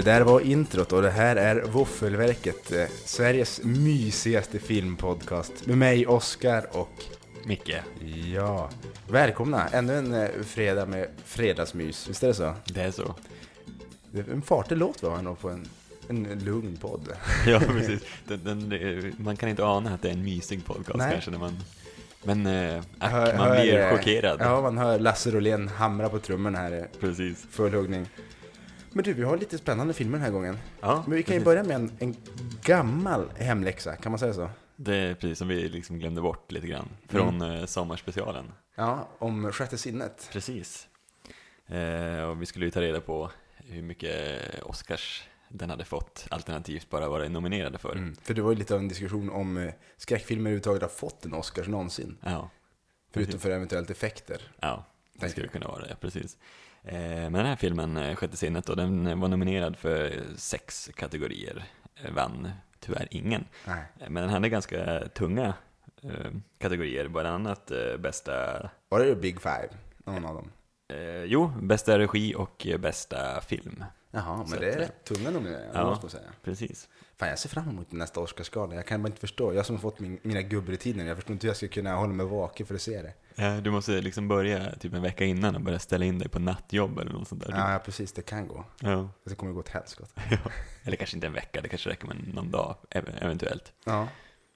Det där var introt och det här är Våffelverket, eh, Sveriges mysigaste filmpodcast med mig, Oskar och Micke. ja, välkomna! Ännu en eh, fredag med fredagsmys, visst är det så? Det är så. Det är en fartig låt var ändå på en, en lugn podd. Ja, precis. Den, den, man kan inte ana att det är en mysig podcast Nej. kanske när man... Men äh, ack, Hör- man hör, blir eh, chockerad. Ja, man hör Lasse Rolén hamra på trummorna här i Precis. full huggning. Men du, vi har lite spännande filmer den här gången. Ja, Men vi kan ju precis. börja med en, en gammal hemläxa, kan man säga så? Det är precis som vi liksom glömde bort lite grann. Från mm. sommarspecialen. Ja, om sjätte sinnet. Precis. Eh, och vi skulle ju ta reda på hur mycket Oscars den hade fått, alternativt bara varit nominerade för. Mm. För det var ju lite av en diskussion om eh, skräckfilmer överhuvudtaget har fått en Oscars någonsin. Ja, Förutom Precis. för eventuellt effekter. ja. Det skulle kunna vara det, precis. Eh, men den här filmen, eh, Sjätte sinnet, och den var nominerad för sex kategorier. Eh, Vann tyvärr ingen. Nej. Men den hade ganska tunga kategorier, bland annat bästa, Var det Big Five? Någon av dem? jo, bästa regi och bästa film. Jaha, men Så det är rätt tunga nomineringar, ja. måste man säga. Precis. Fan, jag ser fram emot nästa Oscarsgala. Jag kan bara inte förstå. Jag som har fått min, mina gubbrutiner, jag förstår inte hur jag ska kunna hålla mig vaken för att se det. Ja, du måste liksom börja typ en vecka innan och börja ställa in dig på nattjobb eller något sånt där. Ja, ja, precis. Det kan gå. Ja. Det kommer gå åt helskotta. Eller kanske inte en vecka, det kanske räcker med någon dag ev- eventuellt. Ja.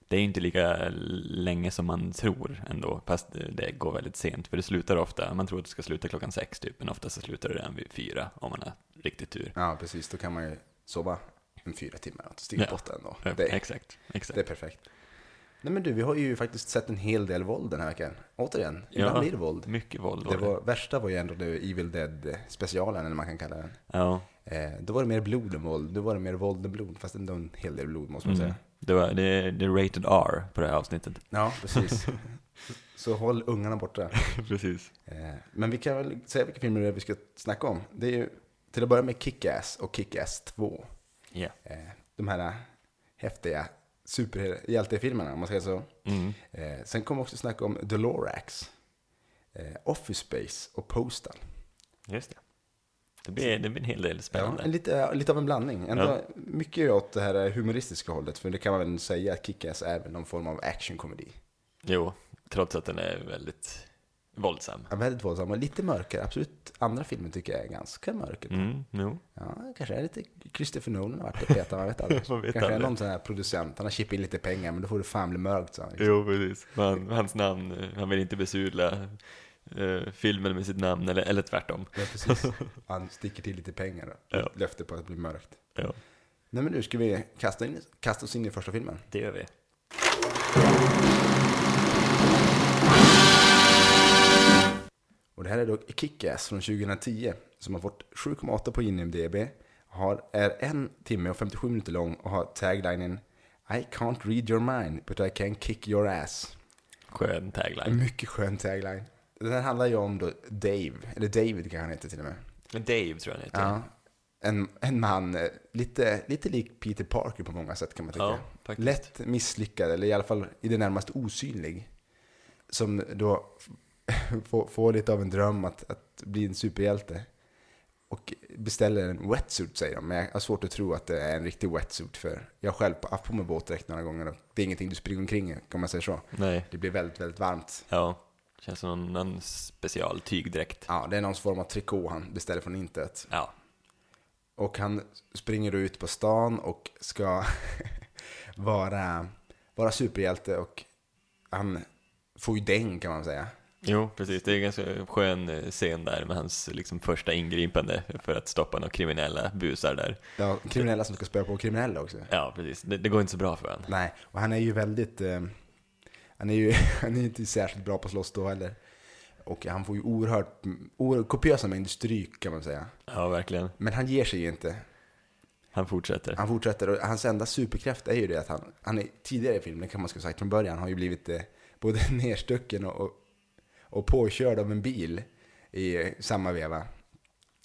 Det är ju inte lika länge som man tror ändå, fast det- går väldigt sent. För det slutar ofta, man tror att det ska sluta klockan sex typ, men ofta så slutar det redan vid fyra om man har riktigt tur. ja, precis. Då kan man ju sova en fyra timmar och stiga Ja. bort ändå. Ja, Det, Exakt, exakt. det är perfekt. Nej men du, vi har ju faktiskt sett en hel del våld den här veckan. Återigen, ibland Ja. blir det våld. Mycket våld var det. var, värsta var ju ändå det Evil Dead-specialen, eller man kan kalla den. Ja, Eh, då var det mer blod än våld. Då var det mer våld än blod, fast ändå en hel del blod måste man mm. säga. det, var, det, det är rated R på det här avsnittet. Ja, precis. Så håll ungarna borta. Precis. Eh, men vi kan väl säga vilka filmer det är vi ska snacka om. Det är ju till att börja med Kick-Ass och Kick-Ass 2. Ja. Eh, de här häftiga superhjältefilmerna, om man säger så. Mm. Eh, sen kommer också snacka om The Lorax, eh, Office Space och Postal. Just det. Det blir, det blir en hel del spännande. Ja, lite, lite av en blandning. Ändå Ja. mycket åt det här humoristiska hållet, för det kan man väl säga att Kick-Ass är väl någon form av actionkomedi. Jo, trots att den är väldigt våldsam. Ja, väldigt våldsam och lite mörkare. Absolut, andra filmer tycker jag är ganska mörka. Mm, jo. Ja, kanske är lite Christopher Nolan har varit och petat, man vet aldrig. Man vet kanske är aldrig. någon sån här producent, han har chippat in lite pengar, men då får det fan bli mörkt, så han. Jo, precis. Men hans namn, eh, han vill inte besudla eh, filmen med sitt namn, eller, eller tvärtom. Ja, precis. Han sticker till lite pengar och Ja. löfte på att det blir mörkt. Ja, Nej men nu ska vi kasta, in, kasta oss in i första filmen. det gör vi. Och det här är då Kick-Ass från 2010 som har fått 7,8 på IMDB. Har, är en timme och 57 minuter lång och har taglinen I can't read your mind but I can kick your ass. Skön En tagline. mycket skön tagline. Den här handlar ju om då Dave, eller David kanske han heter till och med. Men Dave tror jag han heter. Ja. En, en man, eh, lite, lite lik Peter Parker på många sätt kan man tycka. Ja. Lätt misslyckad, eller i alla fall i det närmaste osynlig. Som då får, får lite av en dröm att, att bli en superhjälte. Och beställer en wetsuit säger de, men jag har svårt att tro att det är en riktig wetsuit. För jag har själv haft på mig våtdräkt några gånger och det är ingenting du springer omkring i, kan man säga så. Nej, Det blir väldigt, väldigt varmt. ja. Känns som någon, någon special tygdräkt. Ja, det är någon form av trikå han beställer från intet. Ja, Och han springer då ut på stan och ska vara, vara superhjälte och han får ju däng kan man säga. Jo precis. Det är en ganska skön eh, scen där med hans liksom, första ingripande för att stoppa några kriminella busar där. Ja, kriminella som ska spöa på kriminella också. Ja, precis. Det, det går inte så bra för honom. Nej, och han är ju väldigt, eh, han är ju han är inte särskilt bra på att slåss då heller. Och han får ju oerhört, oerhört kopiösa mängder stryk kan man säga. Ja, verkligen. Men han ger sig ju inte. Han fortsätter. Han fortsätter och hans enda superkraft är ju det att han, han är tidigare i filmen kan man ska ha sagt från början, har ju blivit eh, både nerstucken och, och, och påkörd av en bil i samma veva.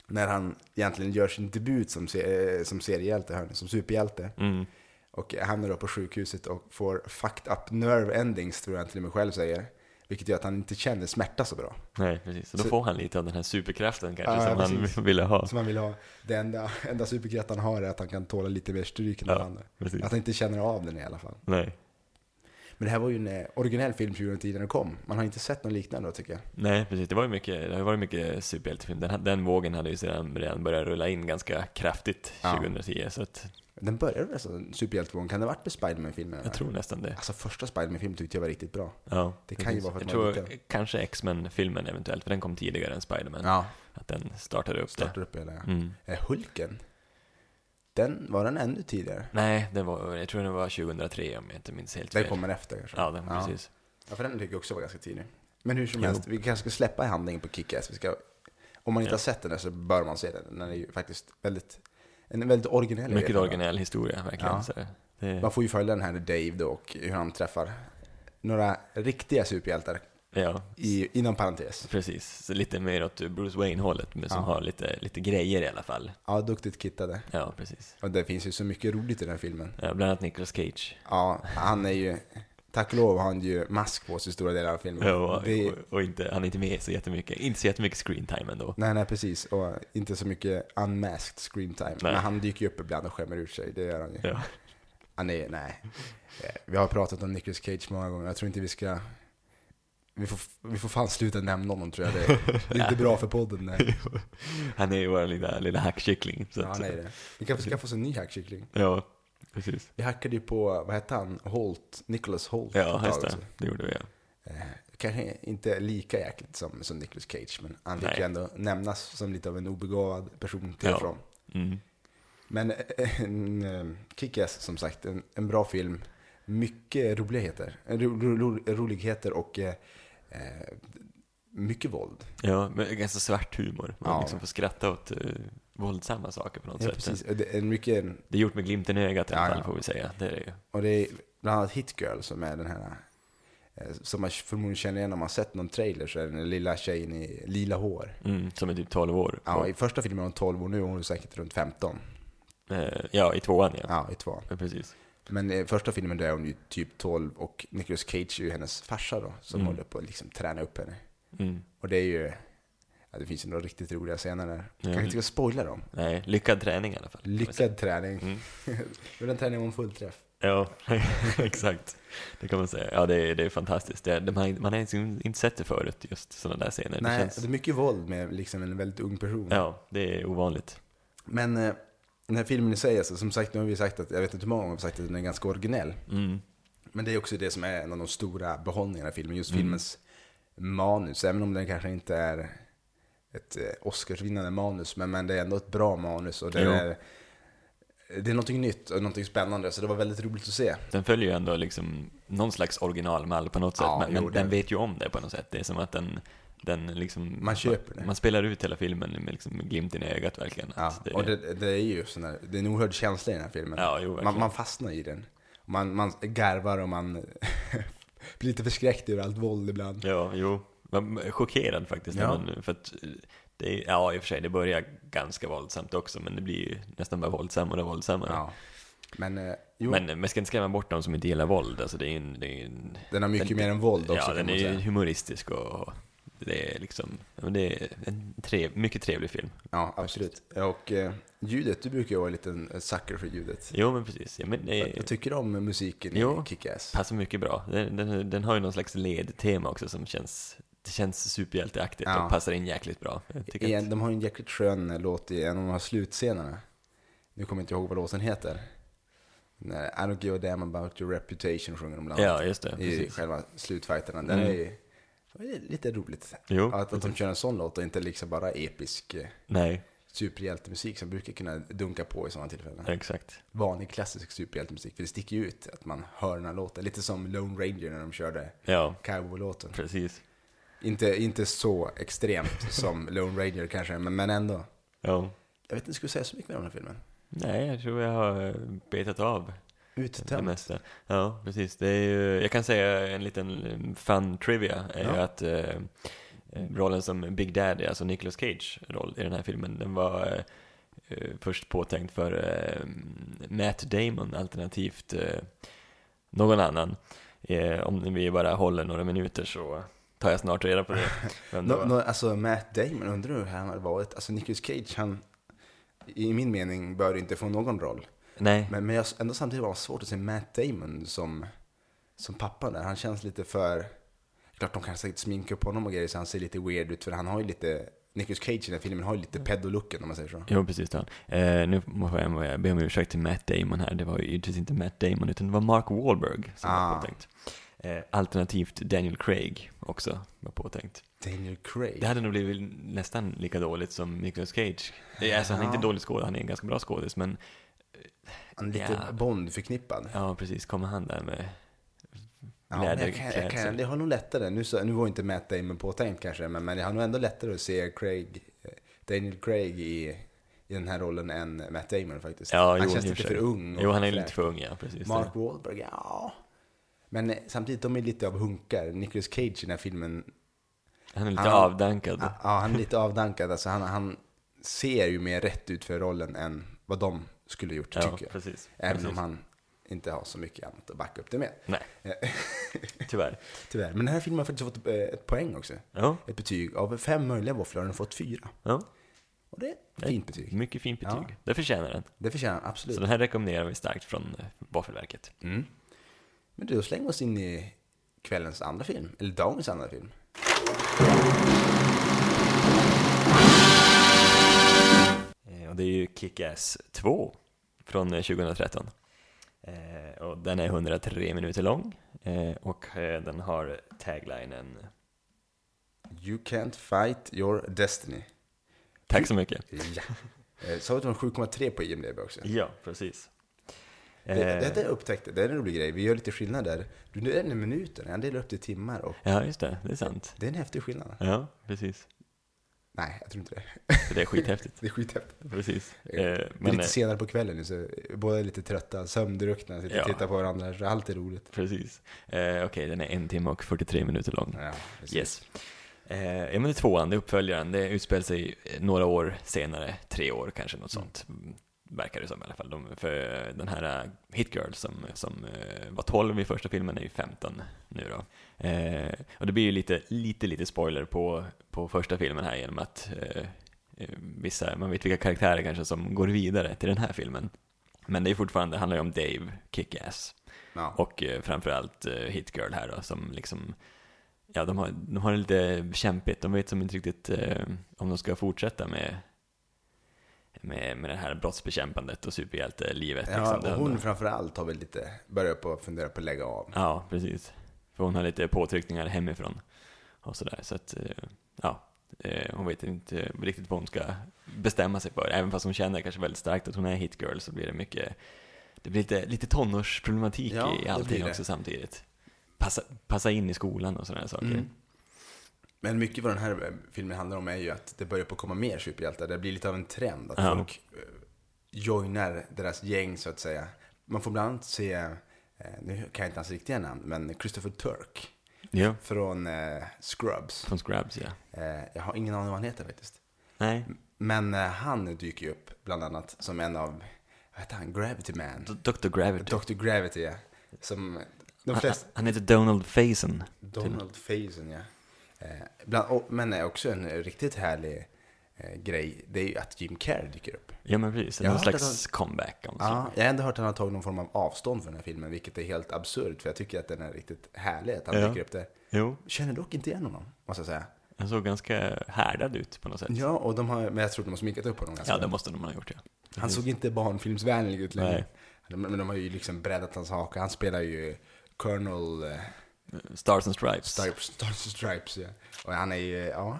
När han egentligen gör sin debut som, eh, som seriehjälte, som superhjälte. Mm. Och hamnar då på sjukhuset och får fucked up nerve endings, tror jag till och med själv säger. Vilket gör att han inte känner smärta så bra. Nej, precis. Och då Så- får han lite av den här superkraften kanske Ja, som precis. han ville ha. Som han vill ha. Det enda, enda superkraft han har är att han kan tåla lite mer stryk än Ja. alla andra. Precis. Att han inte känner av den i alla fall. Nej. Men det här var ju en originell film 2010 när den kom. Man har inte sett någon liknande då tycker jag. Nej, precis. Det var ju mycket, det har varit mycket superhjältefilm. Den, den vågen hade ju sedan redan börjat rulla in ganska kraftigt Ja. 2010, så att Den började som superhjältevågen. Kan det ha varit med Spiderman-filmerna? jag tror nästan det. Alltså första Spiderman-filmen tyckte jag var riktigt bra. Ja, Det kan ju precis. vara för att Jag man tror är liten. kanske X-Men-filmen eventuellt, för den kom tidigare än Spiderman. Ja, Att den startade upp startar upp hela. det. Mm. Eh, Hulken. Den, var den ännu tidigare? Nej, det var, jag tror det var 2003 om jag inte minns helt Den fel. kommer efter kanske? Ja, den, precis. Ja, för den tycker jag också var ganska tidig. Men hur som Jo. helst, vi kanske ska släppa handlingen på Kick-Ass. Vi ska, om man inte Ja. har sett den så bör man se den. Den är ju faktiskt väldigt, en väldigt originell Mycket originell historia, verkligen. Ja. Så det, Man får ju följa den här Dave då och hur han träffar några riktiga superhjältar, ja, i, inom parentes. precis. Så lite mer åt Bruce Wayne-hållet, men som Ja. har lite, lite grejer i alla fall. Ja, duktigt kittade. Ja, precis. Och det finns ju så mycket roligt i den här filmen. Ja, bland annat Nicolas Cage. Ja, han är ju, tack och lov har han ju mask på sig stora delar av filmen. Ja, och, Det och, inte, han är inte med så jättemycket, inte så jättemycket screen time ändå. Nej, nej precis. Och inte så mycket unmasked screen time. Nej. Men han dyker ju upp ibland och skämmer ut sig. Det gör han ju. Ja. Han är, nej. Eh, Vi har pratat om Nicolas Cage många gånger. Jag tror inte vi ska... Vi får, vi får fan sluta nämna honom tror jag. Det, det är inte bra för podden. Nej. Han är ju vår lilla, lilla hackkyckling. Så Ja, att, nej, det. Vi kan få skaffa oss en ny hackkyckling. ja, precis. Vi hackade ju på, vad hette han? Holt, Nicholas Holt. Ja, just det. Det gjorde vi, ja. Eh, Kanske inte lika jäkligt som, som Nicolas Cage, men han fick ju ändå nämnas som lite av en obegåvad person till och Ja. från. Mm. Men eh, en, eh, Kick-Ass som sagt, en, en bra film. Mycket roligheter, ro, ro, ro, roligheter och eh, eh, mycket våld. Ja, men ganska svart humor. Man Ja. liksom får skratta åt uh, våldsamma saker på något Ja, sätt. precis. Det är mycket, Det är gjort med glimten i ögat i alla Ja, fall, får vi säga. Det är det ju. och det är bland annat Hit Girl som är den här, eh, som man förmodligen känner igen om man har sett någon trailer så är det den lilla tjejen i lila hår. Mm, som är typ 12 år. Ja, i första filmen är hon 12 och nu är hon säkert runt 15. Eh, ja, i tvåan ja. Ja, i två. ja. Precis. Men i första filmen då är hon ju typ 12 och Nicolas Cage är ju hennes farsa då, som Mm. håller på att liksom träna upp henne. Mm. Och det är ju, ja, det finns ju några riktigt roliga scener där. Ja. Kanske inte ska spoila dem. Nej, lyckad träning i alla fall. Lyckad träning. Mm. Träningen var en fullträff. Ja, exakt. Det kan man säga. Ja, det är, det är fantastiskt. Det, det, man, man har inte sett det förut, just sådana där scener. Nej, det känns, det är mycket våld med liksom en väldigt ung person. ja, det är ovanligt. Men eh, den här filmen i sig, alltså, som sagt, nu har vi sagt att, jag vet inte hur många gånger vi har sagt att den är ganska originell. Mm. Men det är också det som är en av de stora behållningarna i filmen, just Mm. filmens manus. Även om den kanske inte är ett eh, Oscarsvinnande manus, men, men det är ändå ett bra manus. Och det Jo. är, det är någonting nytt och någonting spännande, så det var väldigt roligt att se. Den följer ju ändå liksom någon slags originalmall på något sätt, Ja, men, jo, men den vet ju om det på något sätt. Det är som att den, den liksom... Man köper det. Man spelar ut hela filmen med liksom glimten i ögat verkligen. Ja, Att det, och det, det är ju sån här, det är en oerhörd känsla i den här filmen. Ja, jo, man, man fastnar i den. Man, man garvar och man blir lite förskräckt över allt våld ibland. Ja, jo. Man är chockerad faktiskt. Ja. man, för att det är, ja, i och för sig, det börjar ganska våldsamt också, men det blir ju nästan bara våldsammare och våldsammare. Ja. Men, eh, Men man ska inte skrämma bort de som inte gillar våld. Alltså det är en, det är en, den har mycket den- mer än våld också ja, den är ju humoristisk och det är liksom, det är en trev, mycket trevlig film. Ja, absolut. Och eh, ljudet, du brukar ju vara en liten eh, sucker för ljudet. Jo, men precis. Ja, men det Jag tycker om musiken Jo. i Kick-Ass. passar mycket bra. Den, den, den har ju någon slags ledtema också som känns, det känns superhjälteaktigt Ja. och passar in jäkligt bra. Jag tycker I att, de har ju en jäkligt skön eh, låt i en av de här slutscenerna. Nu kommer jag inte ihåg vad låten heter. Nej, I don't give a damn about your reputation sjunger de bland annat. ja, just det. I Precis. själva slutfighterna. Den Mm. är ju lite roligt. Jo, Att, att de kör en sån låt och inte liksom bara episk eh, nej, superhjältemusik som brukar kunna dunka på i sådana tillfällen. exakt. Vanlig klassisk superhjältemusik, för det sticker ju ut att man hör den här låten. Lite som Lone Ranger när de körde Ja, cowboy-låten. precis. Inte, inte så extremt som Lone Ranger kanske, men, men ändå. Ja. Jag vet inte, ska jag säga så mycket mer om den här filmen? Nej, jag tror jag har eh, betat av det Uttömt. mesta. Ja, precis. Det är ju, jag kan säga en liten eh, fun trivia är Ja. att eh, eh, rollen som Big Daddy, alltså Nicolas Cage roll i den här filmen, den var eh, eh, först påtänkt för eh, Matt Damon alternativt eh, någon annan. Om vi bara håller några minuter så tar jag snart reda på det. Det var. nå, alltså Matt Damon, undrar hur han hade varit. Alltså Nicolas Cage, han i min mening bör inte få någon roll. Nej, Men, men jag, ändå samtidigt var det svårt att se Matt Damon som, som pappa där. Han känns lite för... Klart de kan säkert sminka upp honom och grejer så han ser lite weird ut. För han har ju lite... Nicolas Cage i den här filmen har ju lite pedolooken om man säger så. jo precis. Eh, nu får jag be om ursäkt till Matt Damon här. Det var ju givetvis inte Matt Damon, utan det var Mark Wahlberg som Ah. var påtänkt. Eh, alternativt Daniel Craig också var påtänkt. Daniel Craig. Det hade nog blivit nästan lika dåligt som Nicolas Cage. Är- Alltså, han är Ja. inte dålig skådis, han är en ganska bra skådis, men Han är lite Ja. Bond-förknippad. ja, precis, kommer han där med Ja, men jag kan, jag läderklädsel? kan, det har nog lättare. Nu, så, nu var inte Matt Damon påtänkt kanske, men, men jag har nog ändå lättare att se Craig, eh, Daniel Craig i, i den här rollen än Matt Damon faktiskt. Ja, han jo, känns lite för ung. Jo, han är lite för ung, ja, precis. Mark Wahlberg, ja. Men eh, samtidigt, de är lite av hunkar. Nicolas Cage i den här filmen, Han är lite Han- avdankad. ja, han är lite avdankad. Alltså, han, han ser ju mer rätt ut för rollen än vad de skulle gjort, ja, tycker jag. precis. Även precis. om han inte har så mycket annat att backa upp det med. Nej, tyvärr. Tyvärr. Men den här filmen har faktiskt fått eh, ett poäng också. Ja, Ett betyg. Av fem möjliga våfflor har den fått fyra. ja. Och det är ett fint betyg. mycket fint betyg. Ja. Det förtjänar den. Det förtjänar den absolut. Så den här rekommenderar vi starkt från eh, Våffelverket. Mm. Men då slänger vi oss in i kvällens andra film. Eller dagens andra film. Och det är ju Kick-Ass 2 från eh, 2013. Eh, Och den är 103 minuter lång eh, och eh, den har taglinen You can't fight your destiny. Tack så mycket. Ja. Eh, Sa du att det var 7,3 på IMDB också? Ja, precis. Det, Eh, det, det jag upptäckte, det är en rolig grej. Vi gör lite skillnad där. Du, är minuter, jag delar upp det i timmar och Ja, just det. Det är sant. det är en häftig skillnad. Ja, precis. Nej, jag tror inte det. Så det är skithäftigt. Det är skithäftigt. Precis. Det Eh, är Men, lite eh, senare på kvällen nu, så båda är lite trötta, sömndruckna, sitter och Ja. tittar på varandra. Så allt är roligt. precis. Eh, Okej, den är en timme och 43 minuter lång. Ja, precis. Yes. Eh, ja, men det är tvåan, det är uppföljaren. Det utspelar sig eh, några år senare, tre år kanske, något sånt. Mm, Verkar det som i alla fall. De, för den här uh, Hit Girl som, som eh, var 12 i första filmen är ju 15 nu då. Eh, och det blir ju lite, lite, lite spoiler på, på första filmen här genom att eh, eh, vissa, man vet vilka karaktärer kanske som går vidare till den här filmen. Men det är fortfarande, det handlar ju om Dave Kick-Ass. Ja. Och eh, framförallt eh, Hit Girl här då, som liksom Ja, de har, de har det lite kämpigt. De vet som inte riktigt eh, om de ska fortsätta med, med, med det här brottsbekämpandet och superhjältelivet. Ja, liksom. och hon framförallt har väl lite börjat på att fundera på att lägga av. Ja, precis. För hon har lite påtryckningar hemifrån och sådär. Så att, eh, ja, eh, hon vet inte riktigt vad hon ska bestämma sig för. Även fast hon känner kanske väldigt starkt att hon är hit girl så blir det mycket, det blir lite, lite tonårsproblematik Ja, i allting också samtidigt. Passa, passa in i skolan och sådana saker. Mm. Men mycket vad den här eh, filmen handlar om är ju att det börjar på komma mer superhjältar. Det blir lite av en trend att Ja. folk eh, joinar deras gäng så att säga. Man får bland annat se, eh, nu kan jag inte hans riktiga namn, men Christopher Turk Ja, från eh, Scrubs. från Scrubs ja. Eh, jag har ingen aning vad han heter faktiskt. Nej, Men eh, han dyker ju upp bland annat som en av, vad heter han, Gravity Man. D- Dr. Gravity. Dr. Gravity, ja. Som de Han, flesta... han heter Donald Faison. Donald Faison, ja. Eh, bland, men också en riktigt härlig eh, grej, det är ju att Jim Carrey dyker upp. Ja men precis, Jag har någon slags comeback om. Ja, jag har ändå hört att han har tagit någon form av avstånd från den här filmen, vilket är helt absurt, för jag tycker att den är riktigt härlig att han Ja. dyker upp där. Jo, Känner dock inte igen honom, måste jag säga. han såg ganska härdad ut på något sätt. Ja, och de har, men jag tror de har sminkat upp honom ganska Ja, det måste de ha gjort ja. Han såg inte barnfilmsvänlig ut längre. Nej. Men de har ju liksom breddat hans haka. Han spelar ju Colonel eh, Stars and Stripes. Stripes, Stars and Stripes, ja. Och han är ju, ja,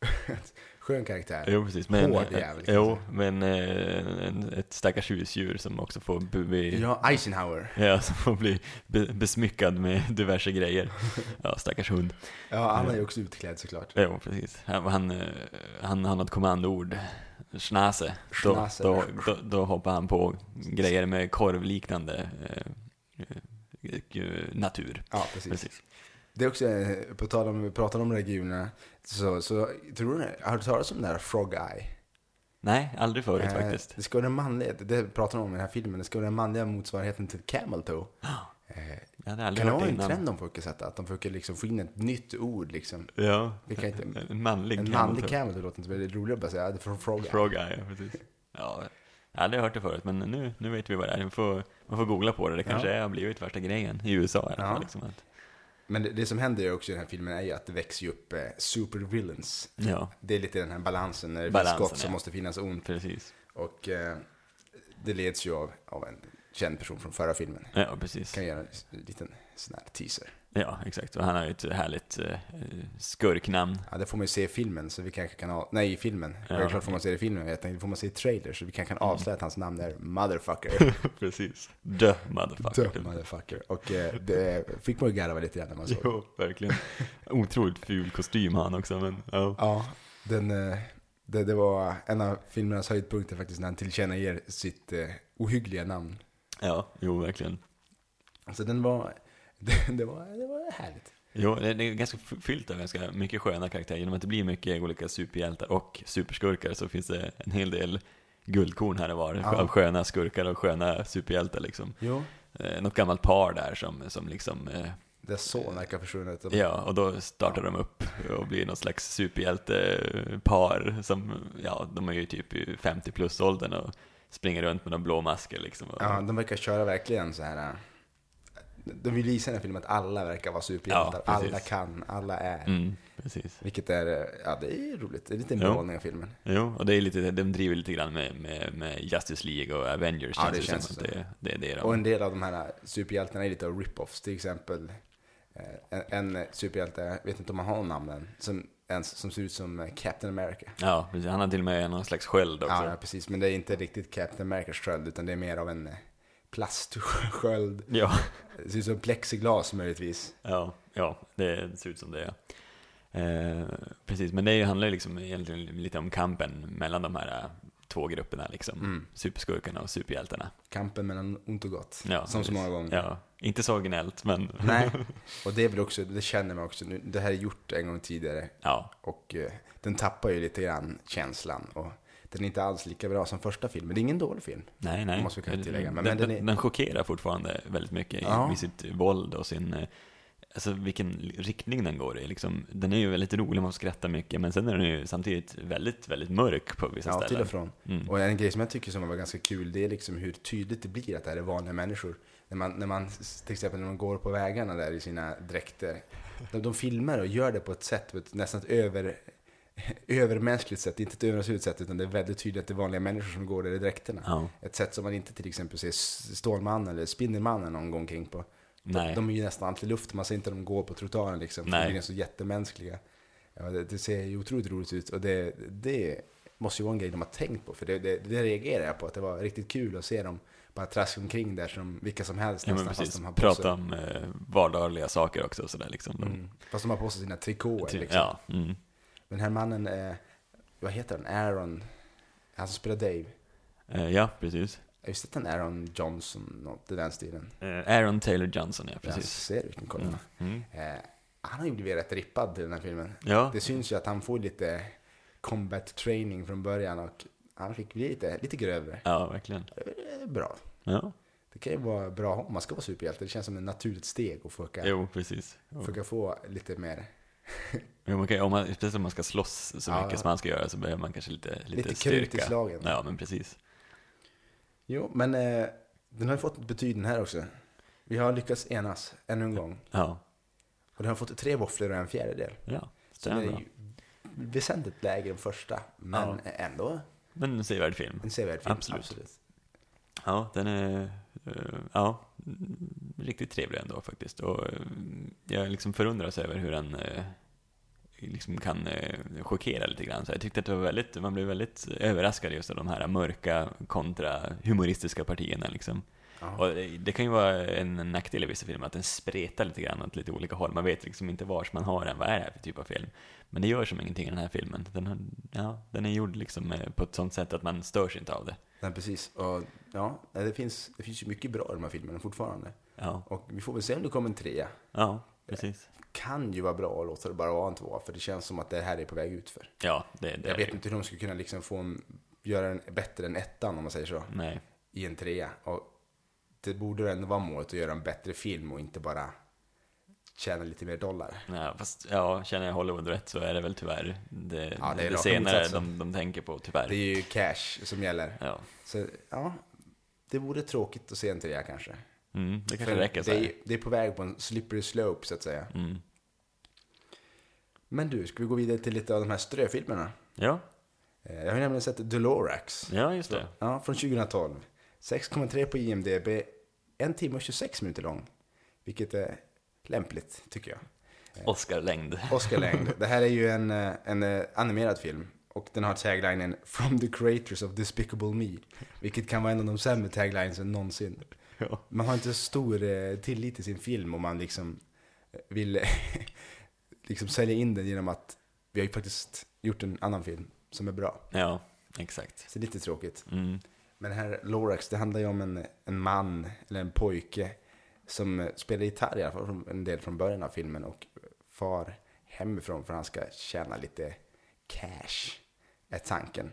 skön karaktär. Jo, precis. Men, Hård eh, jävel, kan Jo, men eh, en, ett stackars husdjur som också får bli, ja. Ja, Eisenhower. som får bli be, besmyckad med diverse grejer. Ja, stackars hund. Ja, han är ju också utklädd såklart. Jo, precis. Han, han, eh, han, han har ett kommandoord. Schnase. Då, då, då, då hoppar han på grejer med korvliknande eh, eh, eh, natur. Ja, precis. Precis. Det är också, eh, på tal om, vi pratar om regionerna, så, så tror du, har du talat om den där Frog Eye? Nej, aldrig förut Eh, faktiskt. Det ska vara den manliga, det pratar de om i den här filmen, det ska vara den manliga motsvarigheten till Camel Toe. Eh, Jag hade aldrig Kan det vara en trend de försöker sätta? Att de försöker liksom få in ett nytt ord liksom. Ja, Vi kan inte- en manlig En camel manlig toe. camel, det låter inte väldigt roligt att bara säga. Det är från Frog. Fråga, ja precis. Ja, jag hade hört det förut, men nu, nu vet vi vad det är. Får, man får googla på det. Det kanske Ja. har blivit värsta grejen i USA i alla Ja. fall. Liksom att, Men det, det som händer ju också i den här filmen är ju att det växer ju upp eh, supervillains. ja, Det är lite den här balansen, när det Balansen, finns gott så ja. måste finnas ont. precis. Och eh, det leds ju av, av en känd person från förra filmen. Ja, precis. Kan göra en liten sån här teaser. Ja, exakt. Och han har ju ett härligt eh, skurknamn. Ja, det får man ju se i filmen, så vi kanske kan av... Nej, i filmen. Ja. Självklart får man se det i filmen. Jag tänkte, det får man se i trailer, så vi kanske kan Mm. avslöja att hans namn är Motherfucker. precis. The motherfucker. The Motherfucker. Och eh, det fick man ju garva lite grann när man såg. Jo, verkligen. Otroligt ful kostym han också, men ja. Ja, den, eh, det, det var en av filmernas höjdpunkter faktiskt, när han tillkännager sitt eh, ohyggliga namn. Ja, jo, verkligen. Så den var, det, det var, det var härligt. Jo, det är ganska fyllt av ganska mycket sköna karaktärer. Genom att det blir mycket olika superhjältar och superskurkar så finns det en hel del guldkorn här och var. Ja. Av sköna skurkar och sköna superhjältar liksom. Jo. Eh, något gammalt par där som, som liksom, eh, Dess son verkar försvunnit. ja, och då startar de upp och blir något slags superhjältepar som, ja, de är ju typ i 50 plus åldern och springer runt med de blå masker liksom. Ja, de verkar köra verkligen så här. De vill visa i den här filmen att alla verkar vara superhjältar. Ja, alla kan, alla är. Mm, precis. Vilket är, ja det är roligt. Det är lite en behållning av filmen. Jo, och det är lite, de driver lite grann med, med, med Justice League och Avengers. Ja, det ju känns som så. det, det är det de... Och en del av de här superhjältarna är lite av rip-offs. Till exempel eh, en, en superhjälte, jag vet inte om han har namnen, som, en, som ser ut som eh, Captain America. Ja, precis. Han har till och med någon slags sköld också. Ja, ja, precis. Men det är inte riktigt Captain Americas sköld, utan det är mer av en eh, plastsköld. Ja, Det ser ut som plexiglas möjligtvis. ja, ja, det ser ut som det. Ja. Eh, precis, men det handlar liksom egentligen lite om kampen mellan de här eh, två grupperna, liksom. Mm. Superskurkarna och superhjältarna. Kampen mellan ont och gott. Ja, som så precis. många gånger. Ja, inte så originellt, men Nej, och det är väl också, det känner man också nu. Det här är gjort en gång tidigare. ja, Och eh, den tappar ju lite grann känslan. Och den är inte alls lika bra som första filmen. Det är ingen dålig film. nej, nej. Måste vi kanske tillägga, men- den, men den är- den chockerar fortfarande väldigt mycket Ja. med sitt våld och sin... eh, Alltså vilken riktning den går i. Liksom, den är ju väldigt rolig, man skrattar mycket, men sen är den ju samtidigt väldigt, väldigt mörk på vissa Ja, till ställen. och från. Mm. Och en grej som jag tycker som var ganska kul, det är liksom hur tydligt det blir att det här är vanliga människor. När man, när man till exempel när man går på vägarna där i sina dräkter. De, de filmar och gör det på ett sätt, nästan ett över, övermänskligt sätt. Inte ett övernaturligt sätt, utan det är väldigt tydligt att det är vanliga människor som går där i dräkterna. Ja, Ett sätt som man inte till exempel ser Stålmannen eller Spindelmannen någon gång kring på. nej. De är ju nästan alltid i luften, man ser inte dem gå på trottoaren liksom. Nej. De är så jättemänskliga. Ja, det, det ser ju otroligt roligt ut och det, det måste ju vara en grej de har tänkt på. För det, det, det reagerar jag på, att det var riktigt kul att se dem bara traska omkring där som vilka som helst Ja, nästan, fast de har på sig, Prata om eh, vardagliga saker också sådär liksom. De, mm, fast de har på sig sina trikåer. Liksom. Ja, mm. Men den här mannen, eh, vad heter han? Aaron, han som spelar Dave. Eh, ja, precis. Jag visste att han Aaron Johnson, något i den stilen. Eh, Aaron Taylor Johnson, ja Jag precis. ser vilken kolla. Mm. Mm. Eh, han har ju blivit rätt rippad till den här filmen. Ja, Det syns ju att han får lite combat training från början och han fick bli lite, lite grövre. ja, verkligen. Är bra. Ja, Det kan ju vara bra om man ska vara superhjälte. Det känns som ett naturligt steg att försöka, jo, precis. Jo. försöka få lite mer, Jo, man kan, om man, speciellt om man ska slåss så Ja. mycket som man ska göra så behöver man kanske lite, lite, lite styrka. i slagen. Ja, men precis. Jo, men eh, den har ju fått betyg den här också. Vi har lyckats enas ännu en gång. Ja, Och den har fått tre våfflor och en fjärdedel. ja. Så den är ju väsentligt lägre än första. Men ändå Men en sevärd film. en sevärd film. Absolut. Ja, den är Eh, ja, mm, riktigt trevlig ändå faktiskt. Och eh, jag liksom förundras över hur den eh, liksom kan chockera lite grann. Så jag tyckte att det var väldigt, man blev väldigt överraskad just av de här mörka kontra humoristiska partierna liksom. Och det, det kan ju vara en nackdel i vissa filmer att den spretar lite grann åt lite olika håll. Man vet liksom inte vars man har den, vad är det här för typ av film? Men det gör som ingenting i den här filmen. Den, har, ja, den är gjord liksom eh, på ett sånt sätt att man störs inte av det. Nej, precis. Och ja, det finns, det finns ju mycket bra i de här filmerna fortfarande. Ja, Och vi får väl se om det kommer en trea. ja precis. Kan ju vara bra att låta det bara vara en tvåa, för det känns som att det här är på väg ut för. Ja, det, det Jag vet det. inte hur de skulle kunna liksom få en, göra den bättre än ettan, om man säger så, Nej, i en trea. Och det borde ändå vara målet att göra en bättre film och inte bara tjäna lite mer dollar. Ja, fast ja, känner jag Hollywood rätt så är det väl tyvärr det, Ja, det är det senare de, de tänker på, tyvärr. Det är ju cash som gäller. Ja, Så ja, det vore tråkigt att se en trea kanske. mm, det kanske För räcker så det, det är på väg på en slippery slope så att säga. Mm. Men du, ska vi gå vidare till lite av de här ströfilmerna? Ja, Eh, Jag har nämligen sett Dolorax. ja, just det. Ja, från 2012. 6,3 på IMDB. En timme och 26 minuter lång. Vilket är lämpligt, tycker jag. Oscar-längd. Oscar-längd. Det här är ju en, eh, en eh, animerad film. Och den har taglinen “From the creators of Despicable Me”. Vilket kan vara en av de sämre taglinesen någonsin. Ja. Man har inte så stor eh, tillit till sin film om man liksom eh, vill liksom sälja in den genom att vi har ju faktiskt gjort en annan film som är bra. ja, exakt. Så det är lite tråkigt. Mm. Men det här Lorax, det handlar ju om en, en man, eller en pojke, som spelar gitarr i alla fall en del från början av filmen och far hemifrån för att han ska tjäna lite cash, är tanken.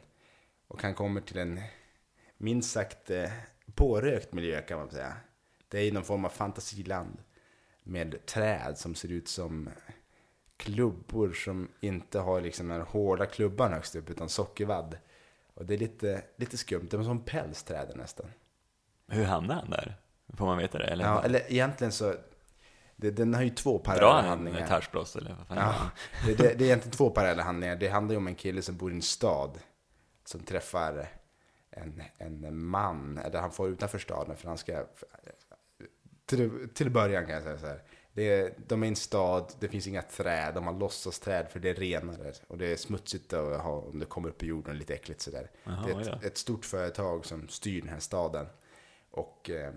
Och han kommer till en minst sagt eh, pårökt miljö kan man säga. Det är någon form av fantasiland med träd som ser ut som klubbor som inte har liksom den hårda klubban högst upp utan sockervadd. Och det är lite, lite skumt, det är som pälsträden nästan. Hur hamnade han där? Får man veta det? Eller, Ja, eller egentligen så, det, den har ju två Drar parallella han en handlingar. touchblås eller vad fan Ja, det, det, det är egentligen två parallella handlingar. Det handlar ju om en kille som bor i en stad som träffar en, en man, eller han får utanför staden för han ska, till, till början kan jag säga så här. Det är, de är en stad, det finns inga träd, de har låtsasträd för det är renare. Och det är smutsigt att ha, om det kommer upp i jorden, lite äckligt sådär. Jaha, det är ja. ett, ett stort företag som styr den här staden. Och eh,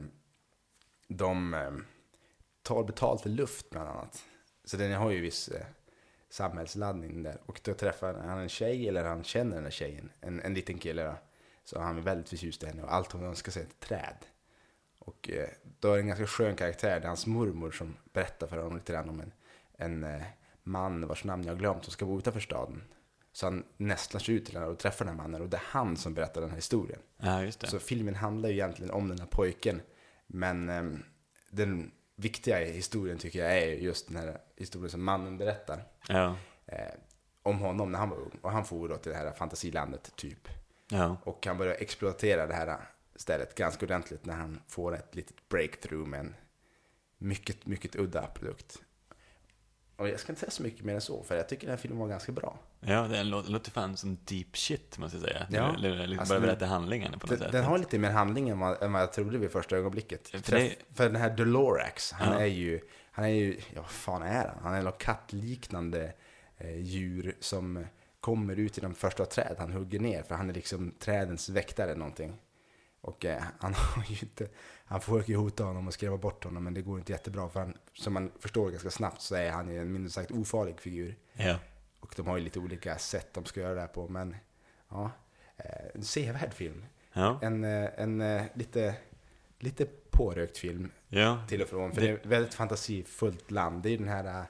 de eh, tar betalt för luft bland annat. Så den har ju viss eh, samhällsladdning där. Och då träffar han en tjej, eller han känner den här tjejen, en, en liten kille då. Så han är väldigt förtjust i henne och allt hon önskar sig är ett träd. Och eh, då är det en ganska skön karaktär, det är hans mormor som berättar för honom lite grann om en, en eh, man vars namn jag har glömt som ska bo utanför staden. Så han nästlar sig ut till henne och träffar den här mannen och det är han som berättar den här historien. ja, just det. Så filmen handlar ju egentligen om den här pojken. Men ehm, den viktiga historien tycker jag är just den här historien som mannen berättar. Ja, Eh, om honom när han var ung. Och han for då till det här fantasilandet typ. ja, Och han börjar exploatera det här stället ganska ordentligt när han får ett litet breakthrough med en mycket, mycket udda produkt. Och jag ska inte säga så mycket mer än så, för jag tycker den här filmen var ganska bra. ja det låter, låter fan som deep shit, måste jag säga. Ja. Eller, eller Alltså, bara den- berätta handlingen på något Den, sätt. den har lite mer handling än vad, än vad jag trodde vid första ögonblicket. För För, det- för den här Dolorax, han Ja. är ju, han är ju, ja vad fan är han? Han är något kattliknande eh, djur som kommer ut i de första träd han hugger ner. För han är liksom trädens väktare någonting. Och eh, han har ju inte, han försöker ju hota honom och skrämma bort honom men det går inte jättebra. För han, som man förstår ganska snabbt så är han ju en minst sagt ofarlig figur. Ja, Och de har ju lite olika sätt de ska göra det här på. Men ja, eh, en sevärd film. ja, En, eh, en eh, lite, lite pårökt film ja. till och från. För Det- det är ett väldigt fantasifullt land. Det är ju den här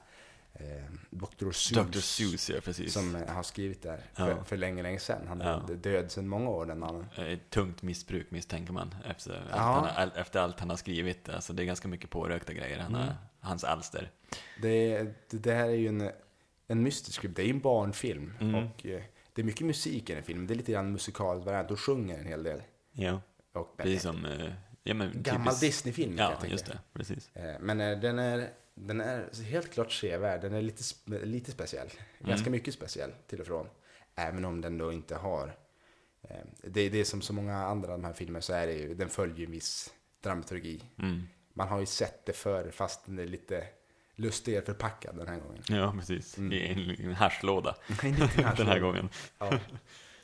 Dr. Seuss, Dr. Seuss, ja precis. som eh, har skrivit där Ja. för, för länge, länge sedan. Han är Ja. död sedan många år den mannen. Eh, Ett tungt missbruk misstänker man efter, allt Ja. han, har- all, efter allt han har skrivit. Alltså det är ganska mycket pårökta grejer, han har, Mm. hans alster. Det, det, det här är ju en, en mystisk film. Det är ju en barnfilm. Mm. Och eh, det är mycket musik i den filmen. Det är lite grann musikal och sjunger en hel del. Ja, precis som... Ja, men gammal typiskt- Disney-film Ja, just det. Precis. Eh, Men eh, den är, den är helt klart sevärd. Den är lite, lite speciell. Ganska mycket speciell till och från. Även om den då inte har... eh, Det, det är som så många andra av de här filmerna så är det ju, den följer ju en viss dramaturgi. Mm. Man har ju sett det förr fast den är lite lustigare förpackad den här gången. Ja, precis. Mm. I en, en haschlåda den här gången. Ja.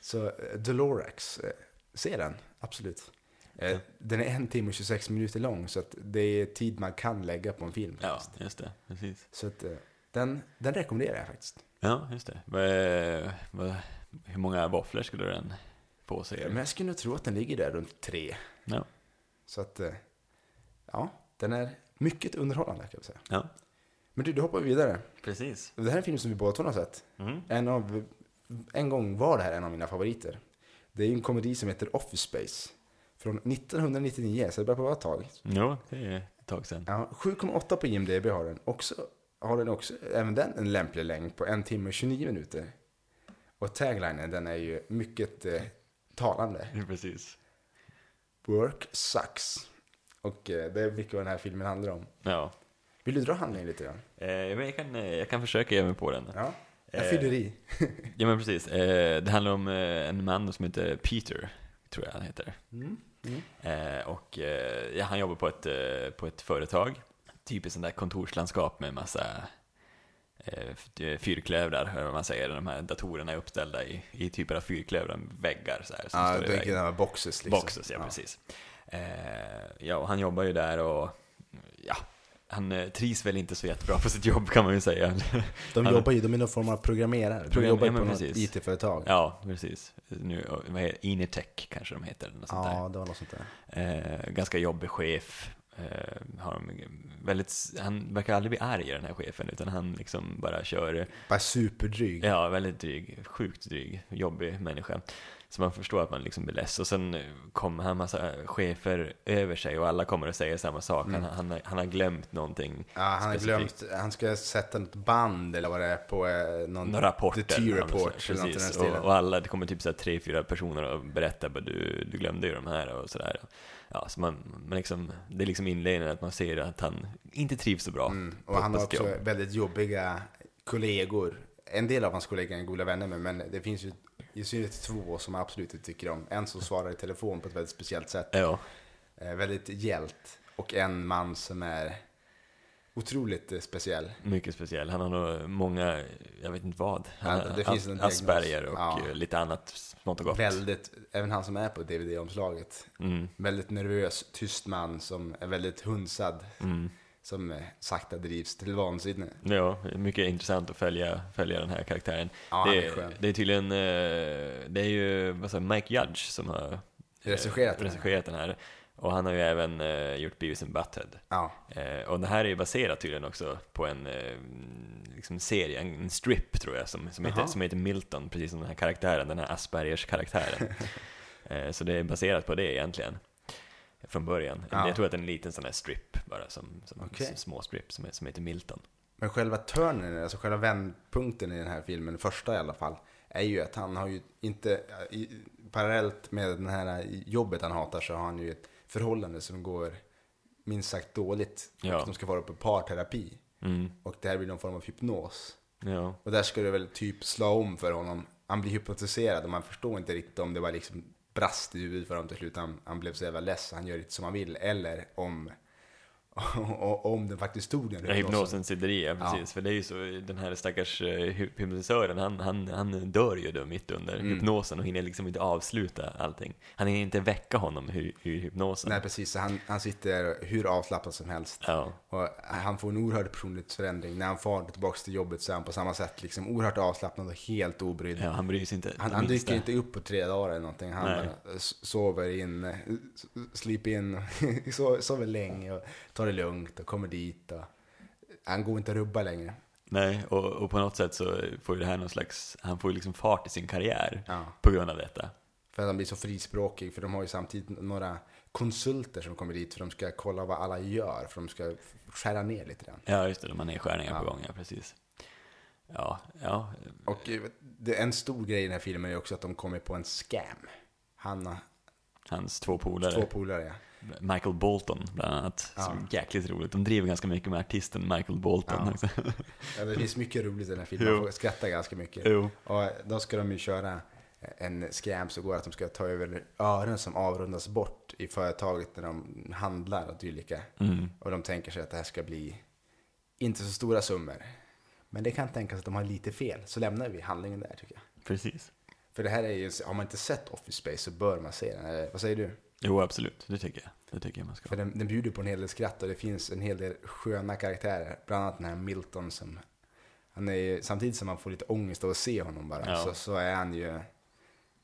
Så Dolorax, eh, se den, absolut. Eh, Den är en timme och 26 minuter lång så det är tid man kan lägga på en film. Ja, faktiskt. just det. Precis. Så att, eh, den, den rekommenderar jag faktiskt. Ja, just det. Hur många våfflor skulle den på sig? Men jag skulle nog tro att den ligger där runt tre. Ja. Så att, eh, ja, den är mycket underhållande kan jag säga. Ja, Men du, du hoppar vidare. precis. Det här är en film som vi båda två har sett. Mm. En, av, en gång var det här en av mina favoriter. Det är en komedi som heter Office Space. Från 1999, så det börjar på vara ett tag. Jo, det är ett tag sedan. Ja, 7,8 på IMDB har den. Också, har den också, även den en lämplig längd på en timme och 29 minuter. Och taglinen, den är ju mycket eh, talande. Precis. Work sucks. Och eh, det är mycket vad den här filmen handlar om. Ja. Vill du dra handlingen lite grann? Eh, men jag, kan, eh, jag kan försöka ge mig på den. Ja, jag Eh, fyller i. Ja men precis. Eh, det handlar om en man som heter Peter, tror jag han heter. Mm. Mm. Eh, och eh, ja, han jobbar på ett, eh, på ett företag, typiskt sånt där kontorslandskap med massa eh, f- fyrklövrar, eller vad man säger. De här datorerna är uppställda i, i typer av fyrklövrar, väggar så här. Som Ja, står är väggen. sådana boxes liksom. Boxes, ja, precis. Eh, ja, och han jobbar ju där och ja, han eh, trivs väl inte så jättebra på sitt jobb kan man ju säga. De Han- jobbar ju, de är någon form av programmerare. De Program- jobbar ja, ju på men något. IT-företag. ja, precis. Nu, vad heter Initech kanske de heter, något sånt där. Ja, det var något sånt där. Eh, ganska jobbig chef. Eh, har de väldigt, han verkar aldrig bli arg den här chefen, utan han liksom bara kör, Bara superdryg. ja, väldigt dryg, sjukt dryg, jobbig människa. Så man förstår att man liksom blir less. Och sen eh, kommer han massa chefer över sig och alla kommer och säger samma sak. Han, han, har, han har glömt någonting. Ja, han har glömt, han ska sätta något band eller vad det är på eh, någon... Några rapporter. The T-report eller något i den precis. stilen. Och, och alla, det kommer typ så här tre, fyra personer och berättar att du, du glömde ju de här och sådär. Ja, så man, man liksom, det är liksom inledningen att man ser att han inte trivs så bra. Mm, och han har också jobb. väldigt jobbiga kollegor. En del av hans kollegor är goda vänner med, men det finns ju i synnerhet två som jag absolut inte tycker om. En som svarar i telefon på ett väldigt speciellt sätt. Ja, Eh, väldigt hjält. Och en man som är otroligt eh, speciell. mycket speciell. Han har nog många, jag vet inte vad. Han Ja, det finns en. Asperger och Ja. lite annat smått och gott. Väldigt, även han som är på DVD-omslaget. Mm, Väldigt nervös, tyst man som är väldigt hunsad. mm. Som eh, sakta drivs till vansinne. Ja, mycket intressant att följa, följa den här karaktären. Ja, det, är skön. det är tydligen, eh, det är ju vad säger, Mike Judge som har eh, Regisserat den här. regisserat den här. Och han har ju även eh, gjort Beavis and Butthead. Ja, Eh, och det här är ju baserat tydligen också på en eh, liksom serie, en, strip tror jag, som, som, heter, som heter Milton, precis som den här karaktären, den här Aspergers-karaktären. eh, så det är baserat på det egentligen, från början. Ja. Jag tror att det är en liten sån här strip bara, som, som Okej. som små strip, som, som heter Milton. Men själva turnen, alltså själva vändpunkten i den här filmen, första i alla fall, är ju att han har ju inte, i, parallellt med den här jobbet han hatar så har han ju ett förhållande som går minst sagt dåligt. Ja. Och de ska vara på parterapi. Mm. Och det här blir någon form av hypnos. Ja. Och där ska det väl typ slå om för honom. Han blir hypnotiserad och man förstår inte riktigt om det var liksom brast i huvudet för honom till slut. Han, han blev så jävla less han gör inte som han vill. Eller om, om den faktiskt tog den Ja, hypnosen sitter i, ja, Ja. precis. För det är ju så, den här stackars eh, hy- hypnotisören, han, han, han dör ju då mitt under Mm. hypnosen och hinner liksom inte avsluta allting. Han hinner inte väcka honom ur, ur hypnosen. Nej precis, så han, han sitter hur avslappnad som helst. Ja, Och han får en oerhörd personlighetsförändring. När han far tillbaka till jobbet så är han på samma sätt liksom oerhört avslappnad och helt obrydd. ja, han bryr sig inte Han, han dyker inte upp på tre dagar eller någonting. Han Nej. bara sover in, sleep in, so- sover länge och tar det lugnt och kommer dit. Och han går inte att rubba längre. Nej, och, och på något sätt så får ju det här någon slags, han får ju liksom fart i sin karriär Ja. på grund av detta. För att han blir så frispråkig. För de har ju samtidigt några konsulter som kommer dit för de ska kolla vad alla gör. För de ska skära ner lite grann. Ja, just det, de har nedskärningar på Ja. gång, ja precis. Ja, ja, Och eh, det, en stor grej i den här filmen är också att de kommer på en scam. Han hans två polare. två polare, ja. Michael Bolton bland annat. Ja. Som jäkligt roligt. De driver ganska mycket med artisten Michael Bolton Ja. ja. Det finns mycket roligt i den här filmen. Jo. Man får skratta ganska mycket. Jo. Och då ska de ju köra en scam som går att de ska ta över ören som avrundas bort i företaget när de handlar och dylika. Mm. Och de tänker sig att det här ska bli inte så stora summor. Men det kan tänkas att de har lite fel. Så lämnar vi handlingen där tycker jag. Precis. För det här är ju, har man inte sett Office Space så bör man se den. Eller, vad säger du? Jo, absolut. Det tycker jag. Det tycker jag man ska. För den, den bjuder på en hel del skratt och det finns en hel del sköna karaktärer. Bland annat den här Milton som, han är ju, samtidigt som man får lite ångest av att se honom bara, Ja. så, så är han ju,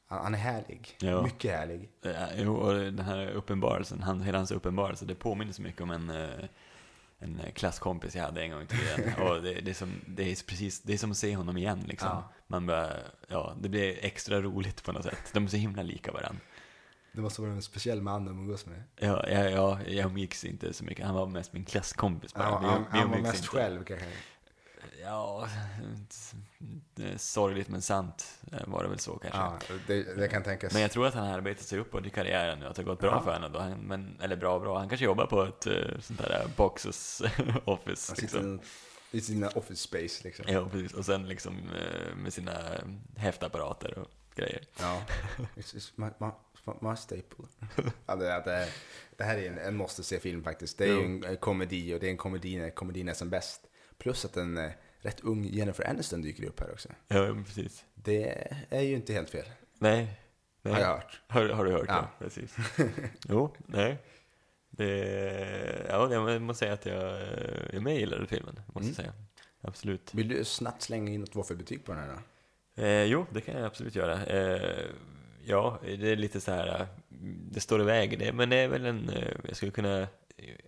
han, han är härlig. Ja. Mycket härlig. Ja, Jo, och den här uppenbarelsen, han, hela hans uppenbarelse, det påminner så mycket om en, eh, en klasskompis jag hade en gång tiden. Och det, det, är som, det, är precis, det är som att se honom igen liksom. Man bara, ja, det blir extra roligt på något sätt. De är så himla lika varandra. Det måste vara en speciell man att umgås med. Ja, ja, ja, jag umgicks inte så mycket. Han var mest min klasskompis bara. Han, Vi- han, vi han var mest inte. själv kanske. Ja, är sorgligt men sant eh, var det väl så kanske. Ja, det, det kan tänkas. Men jag tror att han har arbetat sig uppåt i karriären nu, att det har gått bra Ja. för honom. Då. Han, men, eller bra, bra. Han kanske jobbar på ett uh, sånt där boxes office. Liksom. i sina office space liksom. Ja, precis. Och sen liksom eh, med sina eh, häftapparater och grejer. Ja. It's my, staple. ja, det, det, det här är en, en måste se film faktiskt. Det är ju en, en komedi och det är en komedi när komedin är som bäst. Plus att en eh, rätt ung Jennifer Aniston dyker upp här också. Ja, precis. Det är ju inte helt fel, Nej. nej. har jag hört. Har, har du hört Ja. det? Precis. jo, nej. Det, ja, jag måste säga att jag, jag med gillade filmen, måste Mm. jag säga. Absolut. Vill du snabbt slänga in något våffelbetyg på den här då? Eh, jo, det kan jag absolut göra. Eh, ja, det är lite så här, eh, det står i vägen, det, men det är väl en, eh, jag skulle kunna,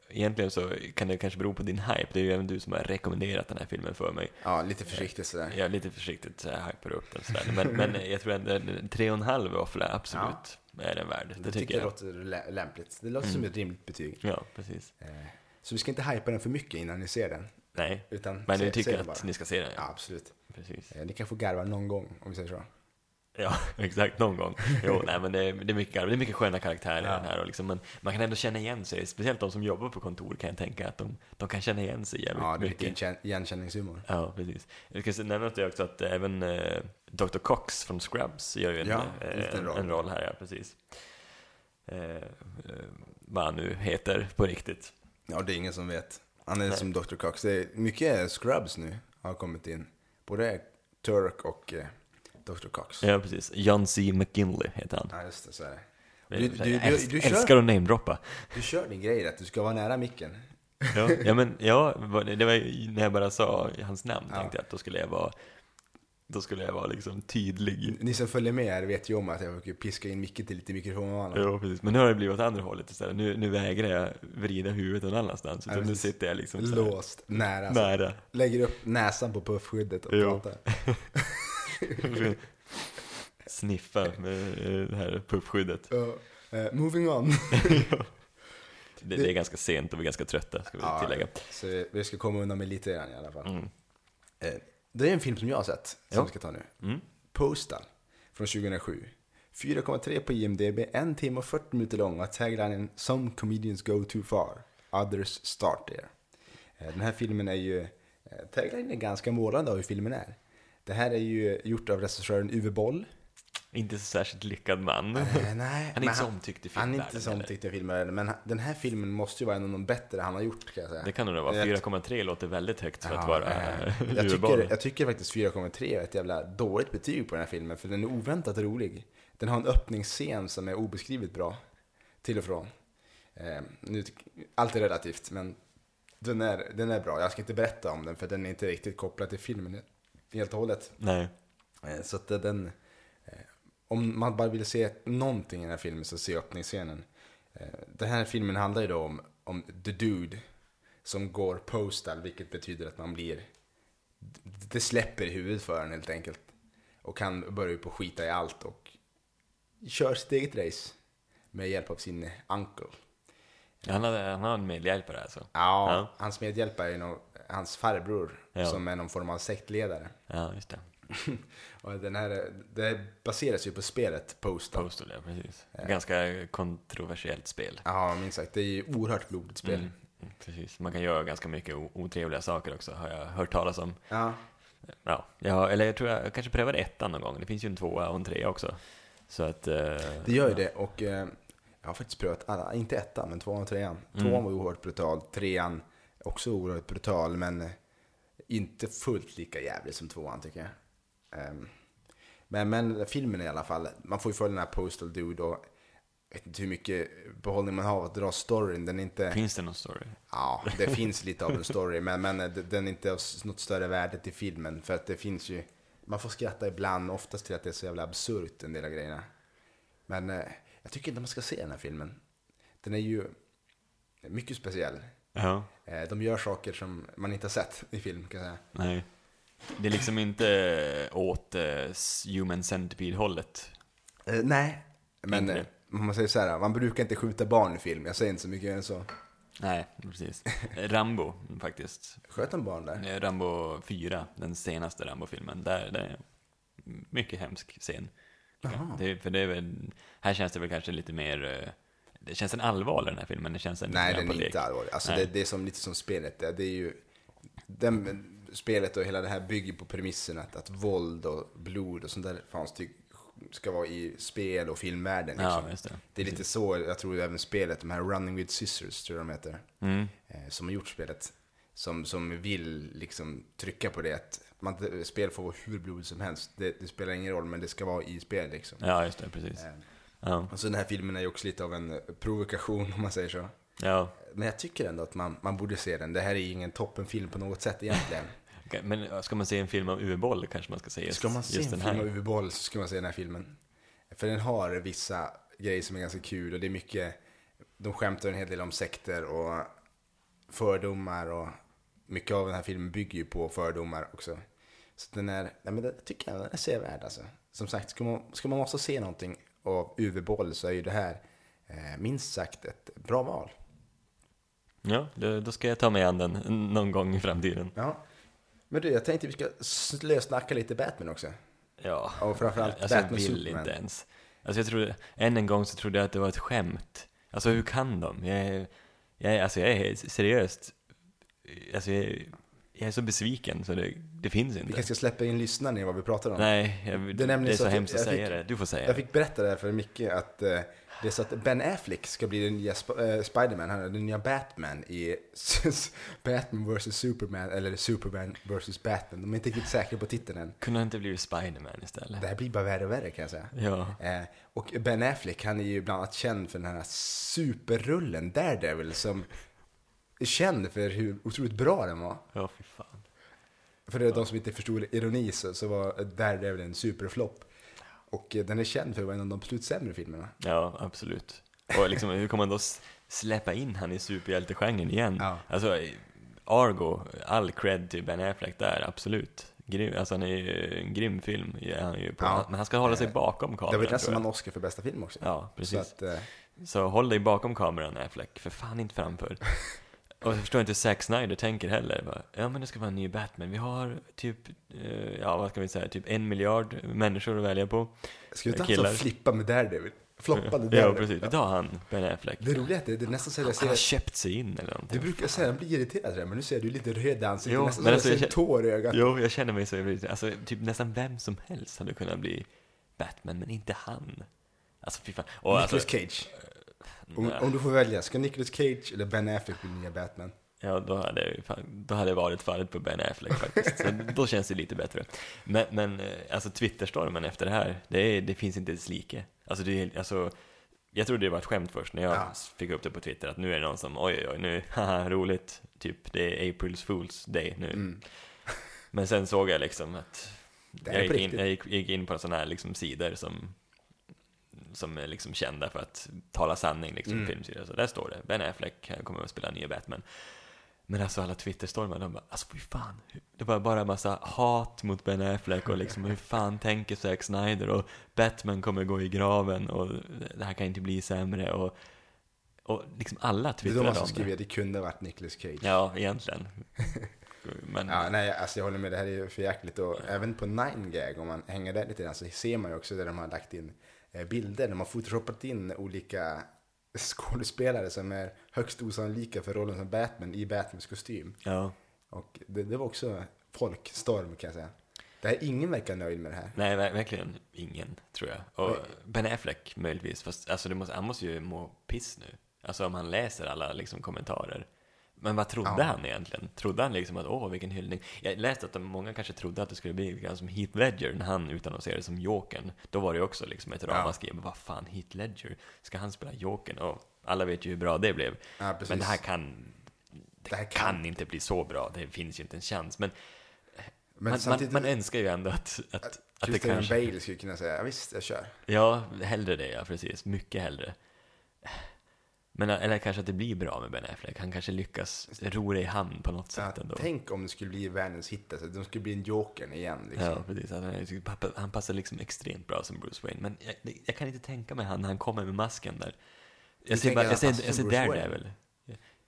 egentligen så kan det kanske bero på din hype, det är ju även du som har rekommenderat den här filmen för mig. Ja, lite försiktigt sådär. Är lite försiktigt så jag hypar upp den sådär, men, men jag tror ändå en tre och en halv våffla absolut är den värd. Det, Det tycker tycker jag jag. låter lä- lämpligt. Det låter som Mm. ett rimligt betyg. Ja, precis. Eh, Så vi ska inte hypa den för mycket innan ni ser den. Nej, Utan men du tycker att bara. ni ska se den? Ja, absolut. Precis. Eh, Ni kan få garva någon gång, om vi säger så. Ja, exakt, någon gång. Jo, nej men det är, det är mycket det är mycket sköna karaktärer Ja. här och liksom, men man kan ändå känna igen sig, speciellt de som jobbar på kontor kan jag tänka att de, de kan känna igen sig jävligt Ja, det är mycket. mycket igenkänn- igenkänningshumor. Ja, precis. Jag ska nämna det också att även eh, Dr. Cox från Scrubs gör ju en, Ja, eh, en, roll. en roll här, ja precis. Eh, eh, vad han nu heter på riktigt. Ja, det är ingen som vet. Han är Nej. som Dr. Cox. Det är mycket Scrubs nu har kommit in. Både Turk och eh, Dr. Cox. Ja, precis. John C. McGinley heter han. Ja, just det. Så är det. Du, Du- du- jag du- älsk, du kör- älskar att namedroppa. Du kör din grej rätt. Du ska vara nära micken. Ja, ja, men ja, det var när jag bara sa hans namn Ja. tänkte jag att då skulle jag vara då skulle jag vara liksom tydlig. Ni som följer med här vet ju om att jag försöker piska in micken till lite mikrofon. Ja, precis. Men nu har det blivit åt andra hållet istället. Nu, nu vägrar jag vrida huvudet någon annanstans. Ja, Utan nu precis. sitter jag liksom så här Låst, nära. nära. Lägger upp näsan på puffskyddet och Jo. pratar. Sniffa med det här puffskyddet. Ja, eh, moving on. Det, det är ganska sent och vi är ganska trötta, ska vi Ja, tillägga. Så vi ska komma undan med lite grann i alla fall. Mm. Eh, Det är en film som jag har sett, som Ja. vi ska ta nu. Mm. Postal, från 2007. 4,3 på IMDB, en timme och 40 minuter lång och taglinen Some comedians go too far, others start there. Eh, Den här filmen är ju, taglinen är ganska målande av hur filmen är. Det här är ju gjort av regissören Uwe Boll. Inte så särskilt lyckad man. Eh, nej, Han är inte så omtyckt i Han är filmvärlden. inte så omtyckt i filmvärlden, men den här filmen måste ju vara en av de bättre han har gjort kan jag säga. Det kan nog vara. Jag- 4,3 låter väldigt högt för att Ja, vara eh, eh, jag, tycker, jag tycker faktiskt 4,3 är ett jävla dåligt betyg på den här filmen, för den är oväntat rolig. Den har en öppningsscen som är obeskrivligt bra, till och från. Eh, nu, allt är relativt, men den är, den är bra. Jag ska inte berätta om den, för den är inte riktigt kopplad till filmen helt och hållet. Nej. Eh, så att den, eh, om man bara vill se någonting i den här filmen så se öppningsscenen. Eh, den här filmen handlar ju då om, om the dude som går postal, vilket betyder att man blir, det släpper i huvudet för en helt enkelt. Och han börjar ju på skita i allt och kör sitt eget race med hjälp av sin uncle. Han har, han har en medhjälpare alltså. Ja, Ja. hans medhjälpare är nog hans farbror Ja. som är någon form av sektledare. Ja, just det. Och den här, det baseras ju på spelet Postal. Postal, ja precis. Ganska kontroversiellt spel. Ja, minst sagt. Det är ju oerhört blodigt spel. Mm, mm, precis. Man kan göra ganska mycket otrevliga saker också, har jag hört talas om. Ja, Ja, ja eller jag tror jag, jag kanske prövade ettan någon gång. Det finns ju en tvåa och en trea också. Så att... eh, det gör ju ja. det. Och eh, jag har faktiskt prövat alla, inte ettan, men tvåan och trean. Mm. Tvåan var oerhört brutal, trean också oerhört brutal, men eh, inte fullt lika jävlig som tvåan tycker jag. Ehm, men, men filmen i alla fall, man får ju följa den här Postal Dude och jag vet inte hur mycket behållning man har att dra storyn. Den inte... Finns det någon story? Ja, det finns lite av en story, men, men eh, den är inte av något större värde till filmen. För att det finns ju, man får skratta ibland, oftast till att det är så jävla absurt en del av grejerna. Men eh, jag tycker inte man ska se den här filmen. Den är ju mycket speciell. Ja. Eh, de gör saker som man inte har sett i film, kan jag säga. Nej. Det är liksom inte åt eh, human centipede-hållet. Eh, nej, men eh, man säger så här, man brukar inte skjuta barn i film. Jag säger inte så mycket än så. Nej, precis. Rambo, faktiskt. Sköt en barn där? Eh, Rambo 4, den senaste Rambo-filmen. Där, där är mycket hemsk scen. Jaha. Det, för det är väl, här känns det väl kanske lite mer, eh, det känns en allvarlig den här filmen. Det känns en Nej, den är inte allvarlig. Alltså det, det är som, lite som spelet. Det, det är ju, den, spelet och hela det här bygger på premissen att, att våld och blod och sånt där fanns ty, ska vara i spel och filmvärlden. Liksom. Ja, det. Det är lite så, jag tror även spelet, de här Running with Scissors tror jag de heter, Mm. eh, som har gjort spelet. Som, som vill liksom trycka på det att man, spel får vara hur blodigt som helst. Det, det spelar ingen roll, men det ska vara i spel liksom. Ja, just det, precis. Eh, Ja, och så den här filmen är ju också lite av en provokation om man säger så. ja. Men jag tycker ändå att man, man borde se den. Det här är ingen toppenfilm på något sätt egentligen. Men ska man se en film om UV-boll kanske man ska se just, Ska man se en här? film av Uwe Boll så ska man se den här filmen. För den har vissa grejer som är ganska kul och det är mycket, de skämtar en hel del om sekter och fördomar och mycket av den här filmen bygger ju på fördomar också. Så den är, nej men det tycker jag den är sevärd alltså. Som sagt, ska man, ska man måste se någonting av Uwe Boll så är ju det här eh, minst sagt ett bra val. Ja, då, ska jag ta mig an den någon gång i framtiden. Ja. Men du, jag tänkte vi ska slösnacka lite Batman också. Ja, Och framförallt alltså jag Batman vill Superman. inte ens. Alltså jag trodde, än en gång så trodde jag att det var ett skämt. Alltså hur kan de? Jag jag alltså jag är seriöst, alltså jag är, jag är så besviken så det, det finns Vi inte. kanske ska släppa in lyssnarna i vad vi pratar om. Nej, jag, Det det, är nämligen är så så hemskt att säga fick- det. Du får säga Jag det. fick berätta det här för Micke att eh, det är så att Ben Affleck ska bli den nya Sp- eh, Spiderman, han är den nya Batman i Batman vs Superman, eller Superman vs Batman. De är inte riktigt säkra på titeln än. Kunde han inte blivit Spiderman istället? Det här blir bara värre och värre kan jag säga. Ja. Eh, och Ben Affleck, han är ju bland annat känd för den här superrullen Daredevil som känd för hur otroligt bra den var. Ja, fy fan. För de som inte förstod ironi så, så var Daredevil en superflopp. Och eh, den är känd för att vara en av de absolut sämre filmerna. Ja, absolut. Och liksom, hur kommer man då släppa in han i superhjältegenren igen? Ja. Alltså, Argo, all cred till Ben Affleck där, absolut. Grym, alltså han är ju en grym film, han ju på, Ja. men han ska hålla sig Eh, bakom Det kameran. var ju nästan en Oscar för bästa film också. Ja, precis. Så att, eh, Så håll dig bakom kameran Affleck, för fan inte framför. Och jag förstår inte hur Zack Snyder tänker heller. Bara, ja men det ska vara en ny Batman. Vi har typ, eh, ja vad ska vi säga, typ en miljard människor att välja på. ska vi ta han som flippa med Daredevil? Floppade Ja Daredevil. precis, vi tar han, Ben Affleck. Det roliga är att det, det är nästan så att jag Han har ser... köpt sig in eller Du någonting. brukar säga att jag blir irriterad där, men nu ser du lite röd i ansiktet. Jo, nästan så alltså, jag ser tår i ögat. Jo, jag känner mig så, alltså typ nästan vem som helst hade kunnat bli Batman, men inte han. Alltså fy fan. Och Nicolas alltså, Cage. Om, om du får välja, ska Nicolas Cage eller Ben Affleck bli nya Batman? Ja, då hade, jag då hade jag varit fallet på Ben Affleck faktiskt. Så då känns det lite bättre. Men, men eh, alltså Twitterstormen efter det här, det, är, det finns inte ens like. Alltså, det alltså, jag trodde det var ett skämt först när jag Ja. fick upp det på Twitter, att nu är det någon som, oj oj oj, nu, haha, roligt, typ det är April's Fools Day nu. Mm. Men sen såg jag liksom att, jag gick, in, jag gick, gick in på sådana här liksom sidor som, som är liksom kända för att tala sanning, liksom Mm. filmsidor. Så där står det, Ben Affleck kommer att spela nya Batman. Men alltså alla Twitterstormar, de bara, alltså fy fan. Det var bara en massa hat mot Ben Affleck och liksom hur fan tänker Zack Snyder och Batman kommer gå i graven och det här kan inte bli sämre och, och liksom alla Det är de twittrade som om skriver det. att det kunde ha varit Nicolas Cage. Ja, egentligen. Men, Ja, nej, alltså jag håller med. Det här är ju för jäkligt. Och även på 9gag, om man hänger där lite grann, så ser man ju också där de har lagt in bilder. De har photoshoppat in olika skådespelare som är högst osannolika för rollen som Batman i Batmans kostym. ja. Och det, det var också folkstorm kan jag säga. Det här, ingen verkar nöjd med det här. Nej, ver- verkligen ingen, tror jag. Och Nej. Ben Affleck möjligtvis, fast alltså det måste, han måste ju må piss nu. Alltså om han läser alla liksom, kommentarer. Men vad trodde Ja. han egentligen? Trodde han liksom att åh, vilken hyllning? Jag läste att de, många kanske trodde att det skulle bli lite som Heath Ledger när han utannonserades som Jokern. Då var det ju också liksom ett Ja. ramaskri. Men vad fan, Heath Ledger? Ska han spela Jokern? Och alla vet ju hur bra det blev. Ja. Men det här kan... Det, Det här kan... kan- inte bli så bra, det finns ju inte en chans. Men, Men man, man, man önskar ju ändå att, att, att det Christian kanske... Bale skulle kunna säga, ja, visst, jag kör. Ja, hellre det, ja precis. Mycket hellre. Men, eller kanske att det blir bra med Ben Affleck. Han kanske lyckas ro det i hamn på något sätt Ja, ändå. tänk om det skulle bli världens hit, alltså, de skulle bli en Jokern igen. Liksom. Ja, precis. Han, pappa- han passar liksom extremt bra som Bruce Wayne. Men jag, jag kan inte tänka mig han när han kommer med masken där. Du Jag ser, bara, jag ser, jag ser Daredevil.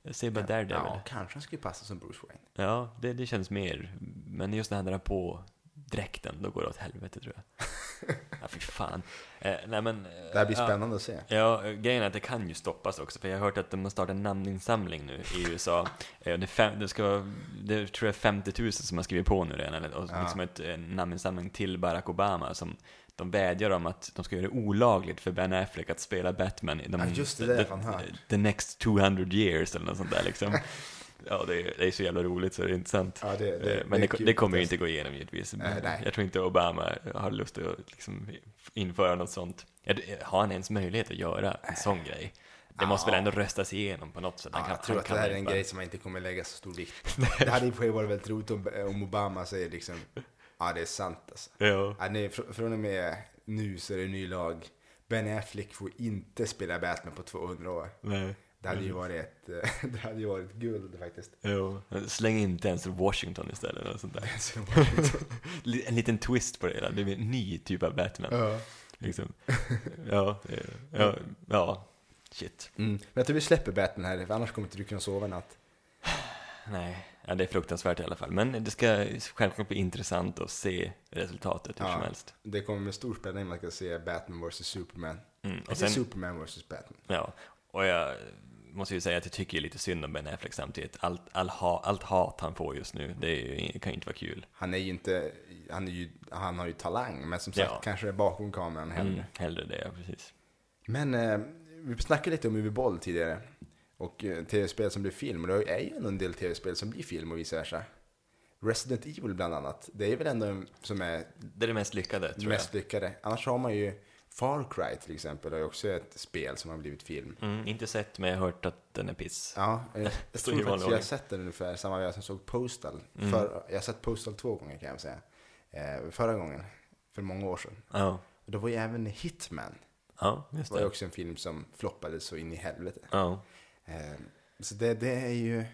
Jag- ser bara Daredevil. Ja, kanske han skulle passa som Bruce Wayne. Ja, det, det känns mer. Men just när han drar på dräkten, då går det åt helvete tror jag. ja, fy fan. Eh, nej, men, eh, Det här blir ja. spännande att se. Ja, grejen är att det kan ju stoppas också, för jag har hört att de har startat en namninsamling nu i USA. Eh, Det, fem, det, ska, det tror jag är 50 000 som har skrivit på nu redan, eller, och Ja. liksom ett, en namninsamling till Barack Obama som de vädjar om att de ska göra det olagligt för Ben Affleck att spela Batman i de, Ja, just det, det jag fan hört. the next 200 years eller något sånt där liksom. Ja, det är, det är så jävla roligt så det är inte sant. Ja, det, det, Eh, Men det, kommer ju inte gå igenom givetvis. Nej. Jag tror inte Obama har lust att liksom införa något sånt. Har han ens möjlighet att göra en sån grej? Det måste Ja. väl ändå röstas igenom på något sätt? Han kan- jag tror att det här är en bara- grej som man inte kommer lägga så stor vikt. Det hade i och för sig varit väldigt roligt om, om Obama säger liksom, ja det är sant alltså. Ja. Ja, nej, fr från och med nu så är det en ny lag. Ben Affleck får inte spela Batman på 200 år. Nej. Det hade ju varit, ett, eh, det hade ju varit guld faktiskt. Jo. Släng inte ens Washington istället. Eller sånt där. En liten twist på det hela. Det blir en ny typ av Batman. ja. Liksom. Ja, ja, ja, shit. Mm. Men jag tror vi släpper Batman här, för annars kommer inte du kunna sova en natt. Nej, ja, det är fruktansvärt i alla fall. Men det ska självklart bli intressant att se resultatet hur Ja. som helst. Det kommer med stor spänning man ska se Batman vs Superman. Mm. Och Och sen, Superman vs Batman. ja, och jag måste ju säga att jag tycker lite synd om Ben Affleck samtidigt. Allt, all ha, allt hat han får just nu, det, ju, kan ju inte vara kul. Han är ju inte, han, är ju, han har ju talang, men som sagt Ja. kanske det är bakom kameran hellre. Mm, hellre det, ja, precis. Men eh, vi snackade lite om UV Boll tidigare. Och eh, tv-spel som blir film. Och det är ju ändå en del tv-spel som blir film och vice versa. Resident Evil bland annat. Det är väl ändå en som är Det är det mest lyckade, tror mest lyckade. Annars har man ju Far Cry till exempel. Det är också ett spel som har blivit film. jag. Mm, inte sett, men jag har hört att den är piss. Ja, jag Så tror faktiskt jag har sett den ungefär samma veva som jag såg Postal. Mm. För, jag har sett Postal två gånger kan jag säga. Eh, förra gången, för många år sedan. Ja, Och då var ju även Hitman. ja Det just var ju det. också en film som floppade så in i helvete. Ja. Eh, så det, det är ju,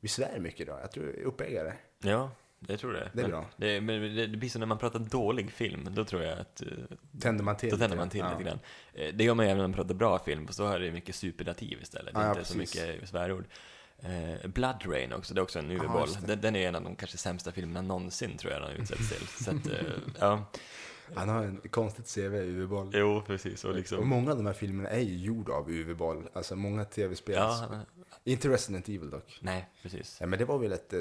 vi svär mycket då. Jag tror uppeggare. ja, det tror jag. Det är men, bra. Det, men det, det blir så när man pratar dålig film, då tror jag att eh, Tänder man till Då tänder man till lite grann. Eh, Det gör man även när man pratar bra film, så är det mycket superlativ istället. Det är Ja, inte så precis. mycket svärord. Eh, Blood Rain också, det är också en UV-boll. det. Den, den är en av de kanske sämsta filmerna någonsin, tror jag den har utsetts till. Så att, ja, Han har en konstigt CV, UV-boll. jo, precis. Och Och liksom, många av de här filmerna är ju gjorda av UV-boll. Alltså många tv-spel. ja, han- Inte Resident Evil dock. nej, precis. Ja, men det var väl ett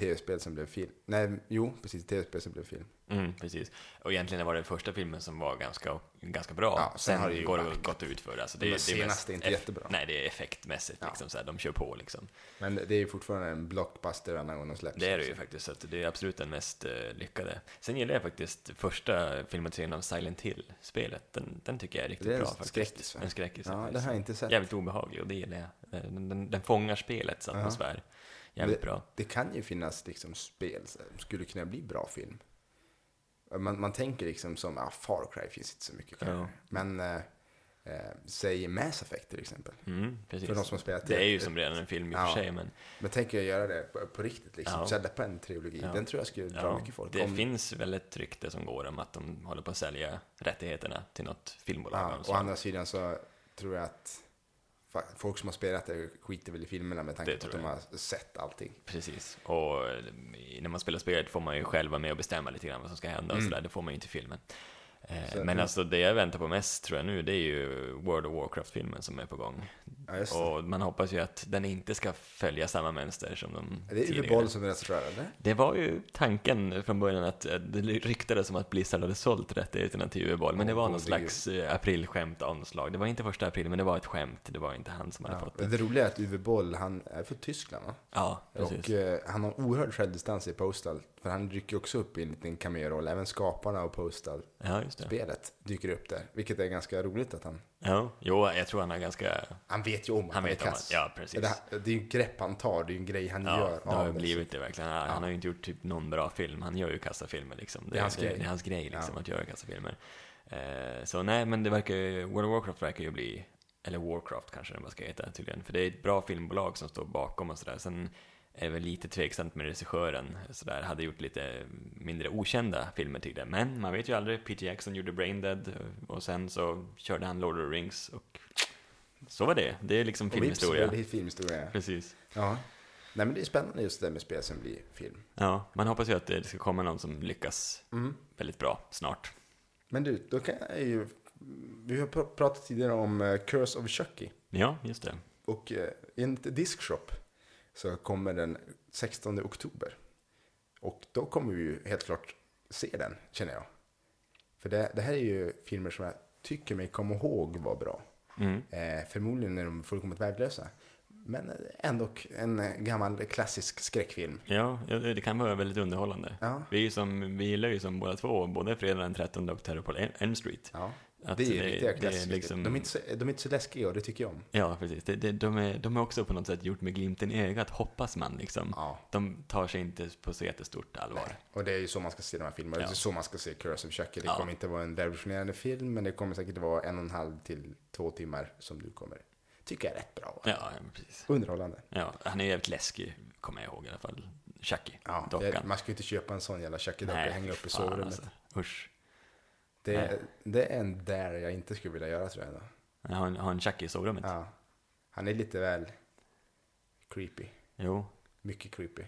tv-spel som blev film. Nej, jo, precis. Tv-spel som blev film. Mm, precis. Och egentligen var det första filmen som var ganska, ganska bra. Ja, sen sen har det ju går det gått ut för alltså, De det. där är- det är senaste mest är inte jättebra. Nej, det är effektmässigt Ja. liksom, så här, de kör på liksom. Men det är ju fortfarande en blockbuster varje gång de släpps. Det är det ju faktiskt, så att det är absolut den mest eh, lyckade. Sen gillar jag faktiskt första filmatiseringen av Silent Hill-spelet. Den, den tycker jag är riktigt Det är bra skräckis? En skräckis. Ja, det har jag inte sett. Jävligt obehaglig och det gillar jag. Den, den, den fångar spelets Ja. Jävligt det, bra. Det kan ju finnas liksom spel som skulle kunna bli bra film. Man, man tänker liksom som, ja, Far Cry finns inte så mycket kanske. Ja. Men eh, eh, säg Mass Effect till exempel. Mm, precis. För de som har spelat det är ju som redan en film i och Ja. för sig, men Men tänker jag göra det på, på riktigt liksom. Ja. Släppa en trilogi. Ja. Den tror jag skulle dra ja, mycket folk. det Om- finns väl ett rykte som går om att de håller på att sälja rättigheterna till något filmbolag. Ja, å andra sidan så tror jag att folk som har spelat det skiter väl i filmerna med tanke på att de har sett allting. Precis, och eh, när man spelar spelet får man ju själv vara med och bestämma lite grann vad som ska hända och Mm. sådär, det får man ju inte i filmen. Eh, Så- Men alltså det jag väntar på mest tror jag nu, det är ju World of Warcraft-filmen som är på gång. Ja. Och man hoppas ju att den inte ska följa samma mönster som de Är det Uwe tidigare. Boll som regissör eller? Det var ju tanken från början att eh, det ryktades om att Blizzard hade sålt rättigheterna till UV-boll, men det var någon gode slags eh, aprilskämt omslag. Det var inte första april, men det var ett skämt. Det var inte han som hade Ja. fått det. Det roliga är att Uwe Boll, han är från Tyskland va? Ja, precis. Och eh, han har oerhörd självdistans i Postal. För han dyker också upp i en liten cameo-roll. Även skaparna av Postal-spelet Ja, det. dyker upp där. Vilket är ganska roligt att han... Ja, jo, jag tror han har ganska... Han vet ju om att Han han, är kass. ja precis. Det, det är ju grepp han tar, det är ju en grej han Ja, gör det har ju det. blivit det verkligen. Han, han har ju inte gjort typ någon bra film. Han gör ju kassafilmer liksom. Det är hans det, grej. Det är hans grej liksom, Ja. att göra kassafilmer. Eh, så nej, men det verkar ju, World of Warcraft verkar ju bli eller Warcraft kanske den bara ska heta tydligen, för det är ett bra filmbolag som står bakom och sådär. Sen är väl lite tveksamt med regissören, sådär, hade gjort lite mindre okända filmer tidigare. Men man vet ju aldrig, Peter Jackson gjorde Brain Dead och sen så körde han Lord of the Rings och så var det. Det är liksom Och filmhistoria. det är filmhistoria. Precis. Ja. Nej men det är spännande just det där med spel som blir film. Ja, man hoppas ju att det ska komma någon som lyckas Mm. väldigt bra snart. Men du, då kan jag ju... Vi har pr- pratat tidigare om eh, Curse of Chucky. Ja, just det. Och eh, enligt Discshop så kommer den 16 oktober. Och då kommer vi ju helt klart se den, känner jag. För det, det här är ju filmer som jag tycker mig komma ihåg var bra. Mm. Eh, förmodligen är de fullkomligt värdelösa. Men ändå en gammal klassisk skräckfilm. Ja, det kan vara väldigt underhållande. Ja, Vi, som, vi gillar ju som båda två, både Fredag den 13 och Terror på Elm Street. ja. Att det är ju riktiga klassiska. liksom- de, är inte så, de är inte så läskiga och det tycker jag om. Ja, precis. Det, det, de, är, de är också på något sätt gjort med glimten i ögat, hoppas man liksom. Ja. De tar sig inte på så jättestort allvar. Nej. Och det är ju så man ska se de här filmerna. Ja. Det är så man ska se Curse of Chucky. Det Ja. kommer inte vara en revolutionerande film, men det kommer säkert vara en och en halv till två timmar som du kommer tycka är rätt bra. Ja, precis. Underhållande. Ja, han är jävligt läskig, kommer jag ihåg i alla fall. Chucky, Ja, dockan. det, man ska ju inte köpa en sån jävla Chucky-docka och hänga upp i sovrummet. Alltså. Usch. Det, nej. det är en där jag inte skulle vilja göra tror jag. Då. Jag har en, har en Chucky i sovrummet. Ja. Han är lite väl creepy. Jo, Mycket creepy.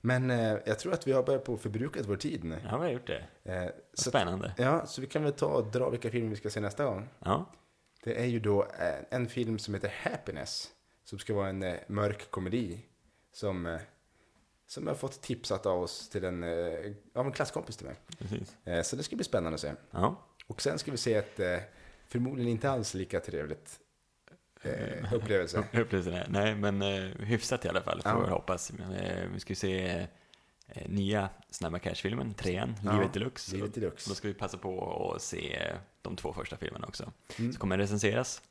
Men eh, jag tror att vi har börjat på förbrukat vår tid nu. ja, vi har gjort det. Eh, så, Spännande. ja, så vi kan väl ta och dra vilka filmer vi ska se nästa gång. Ja, Det är ju då eh, en film som heter Happiness. Som ska vara en eh, mörk komedi. Som, eh, som har fått tipsat av oss till en, eh, av en klasskompis till mig. precis. Eh, så det ska bli spännande att se. Ja, Och sen ska vi se ett eh, förmodligen inte alls lika trevligt eh, upplevelse. upplevelsen är, nej men eh, hyfsat i alla fall, får Ja. vi hoppas. Men, eh, vi ska se eh, nya Snabba Cash-filmen, trean, Ja, Livet Deluxe. Livet Deluxe. Då ska vi passa på att se de två första filmerna också. Mm. Så kommer det recenseras.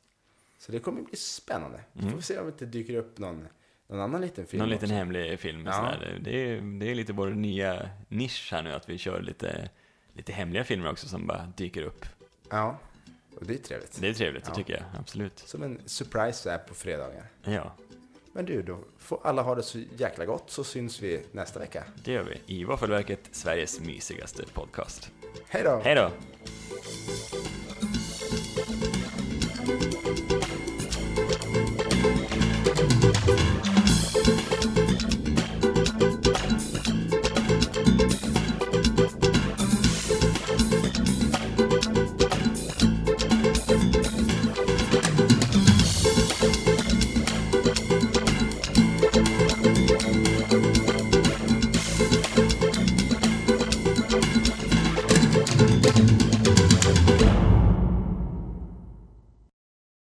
Så det kommer bli spännande. Mm. Får vi se om det inte dyker upp någon, någon annan liten film Någon liten också. hemlig film. Ja. Sådär. Det, är, det är lite vår nya nisch här nu, att vi kör lite, lite hemliga filmer också som bara dyker upp. Ja, och det är trevligt. Det är trevligt, det Ja. tycker jag. Absolut. Som en surprise här på fredagar. Ja, Men du, då får alla ha det så jäkla gott så syns vi nästa vecka. det gör vi. I Våffelverket, Sveriges mysigaste podcast. Hej då! Hej då!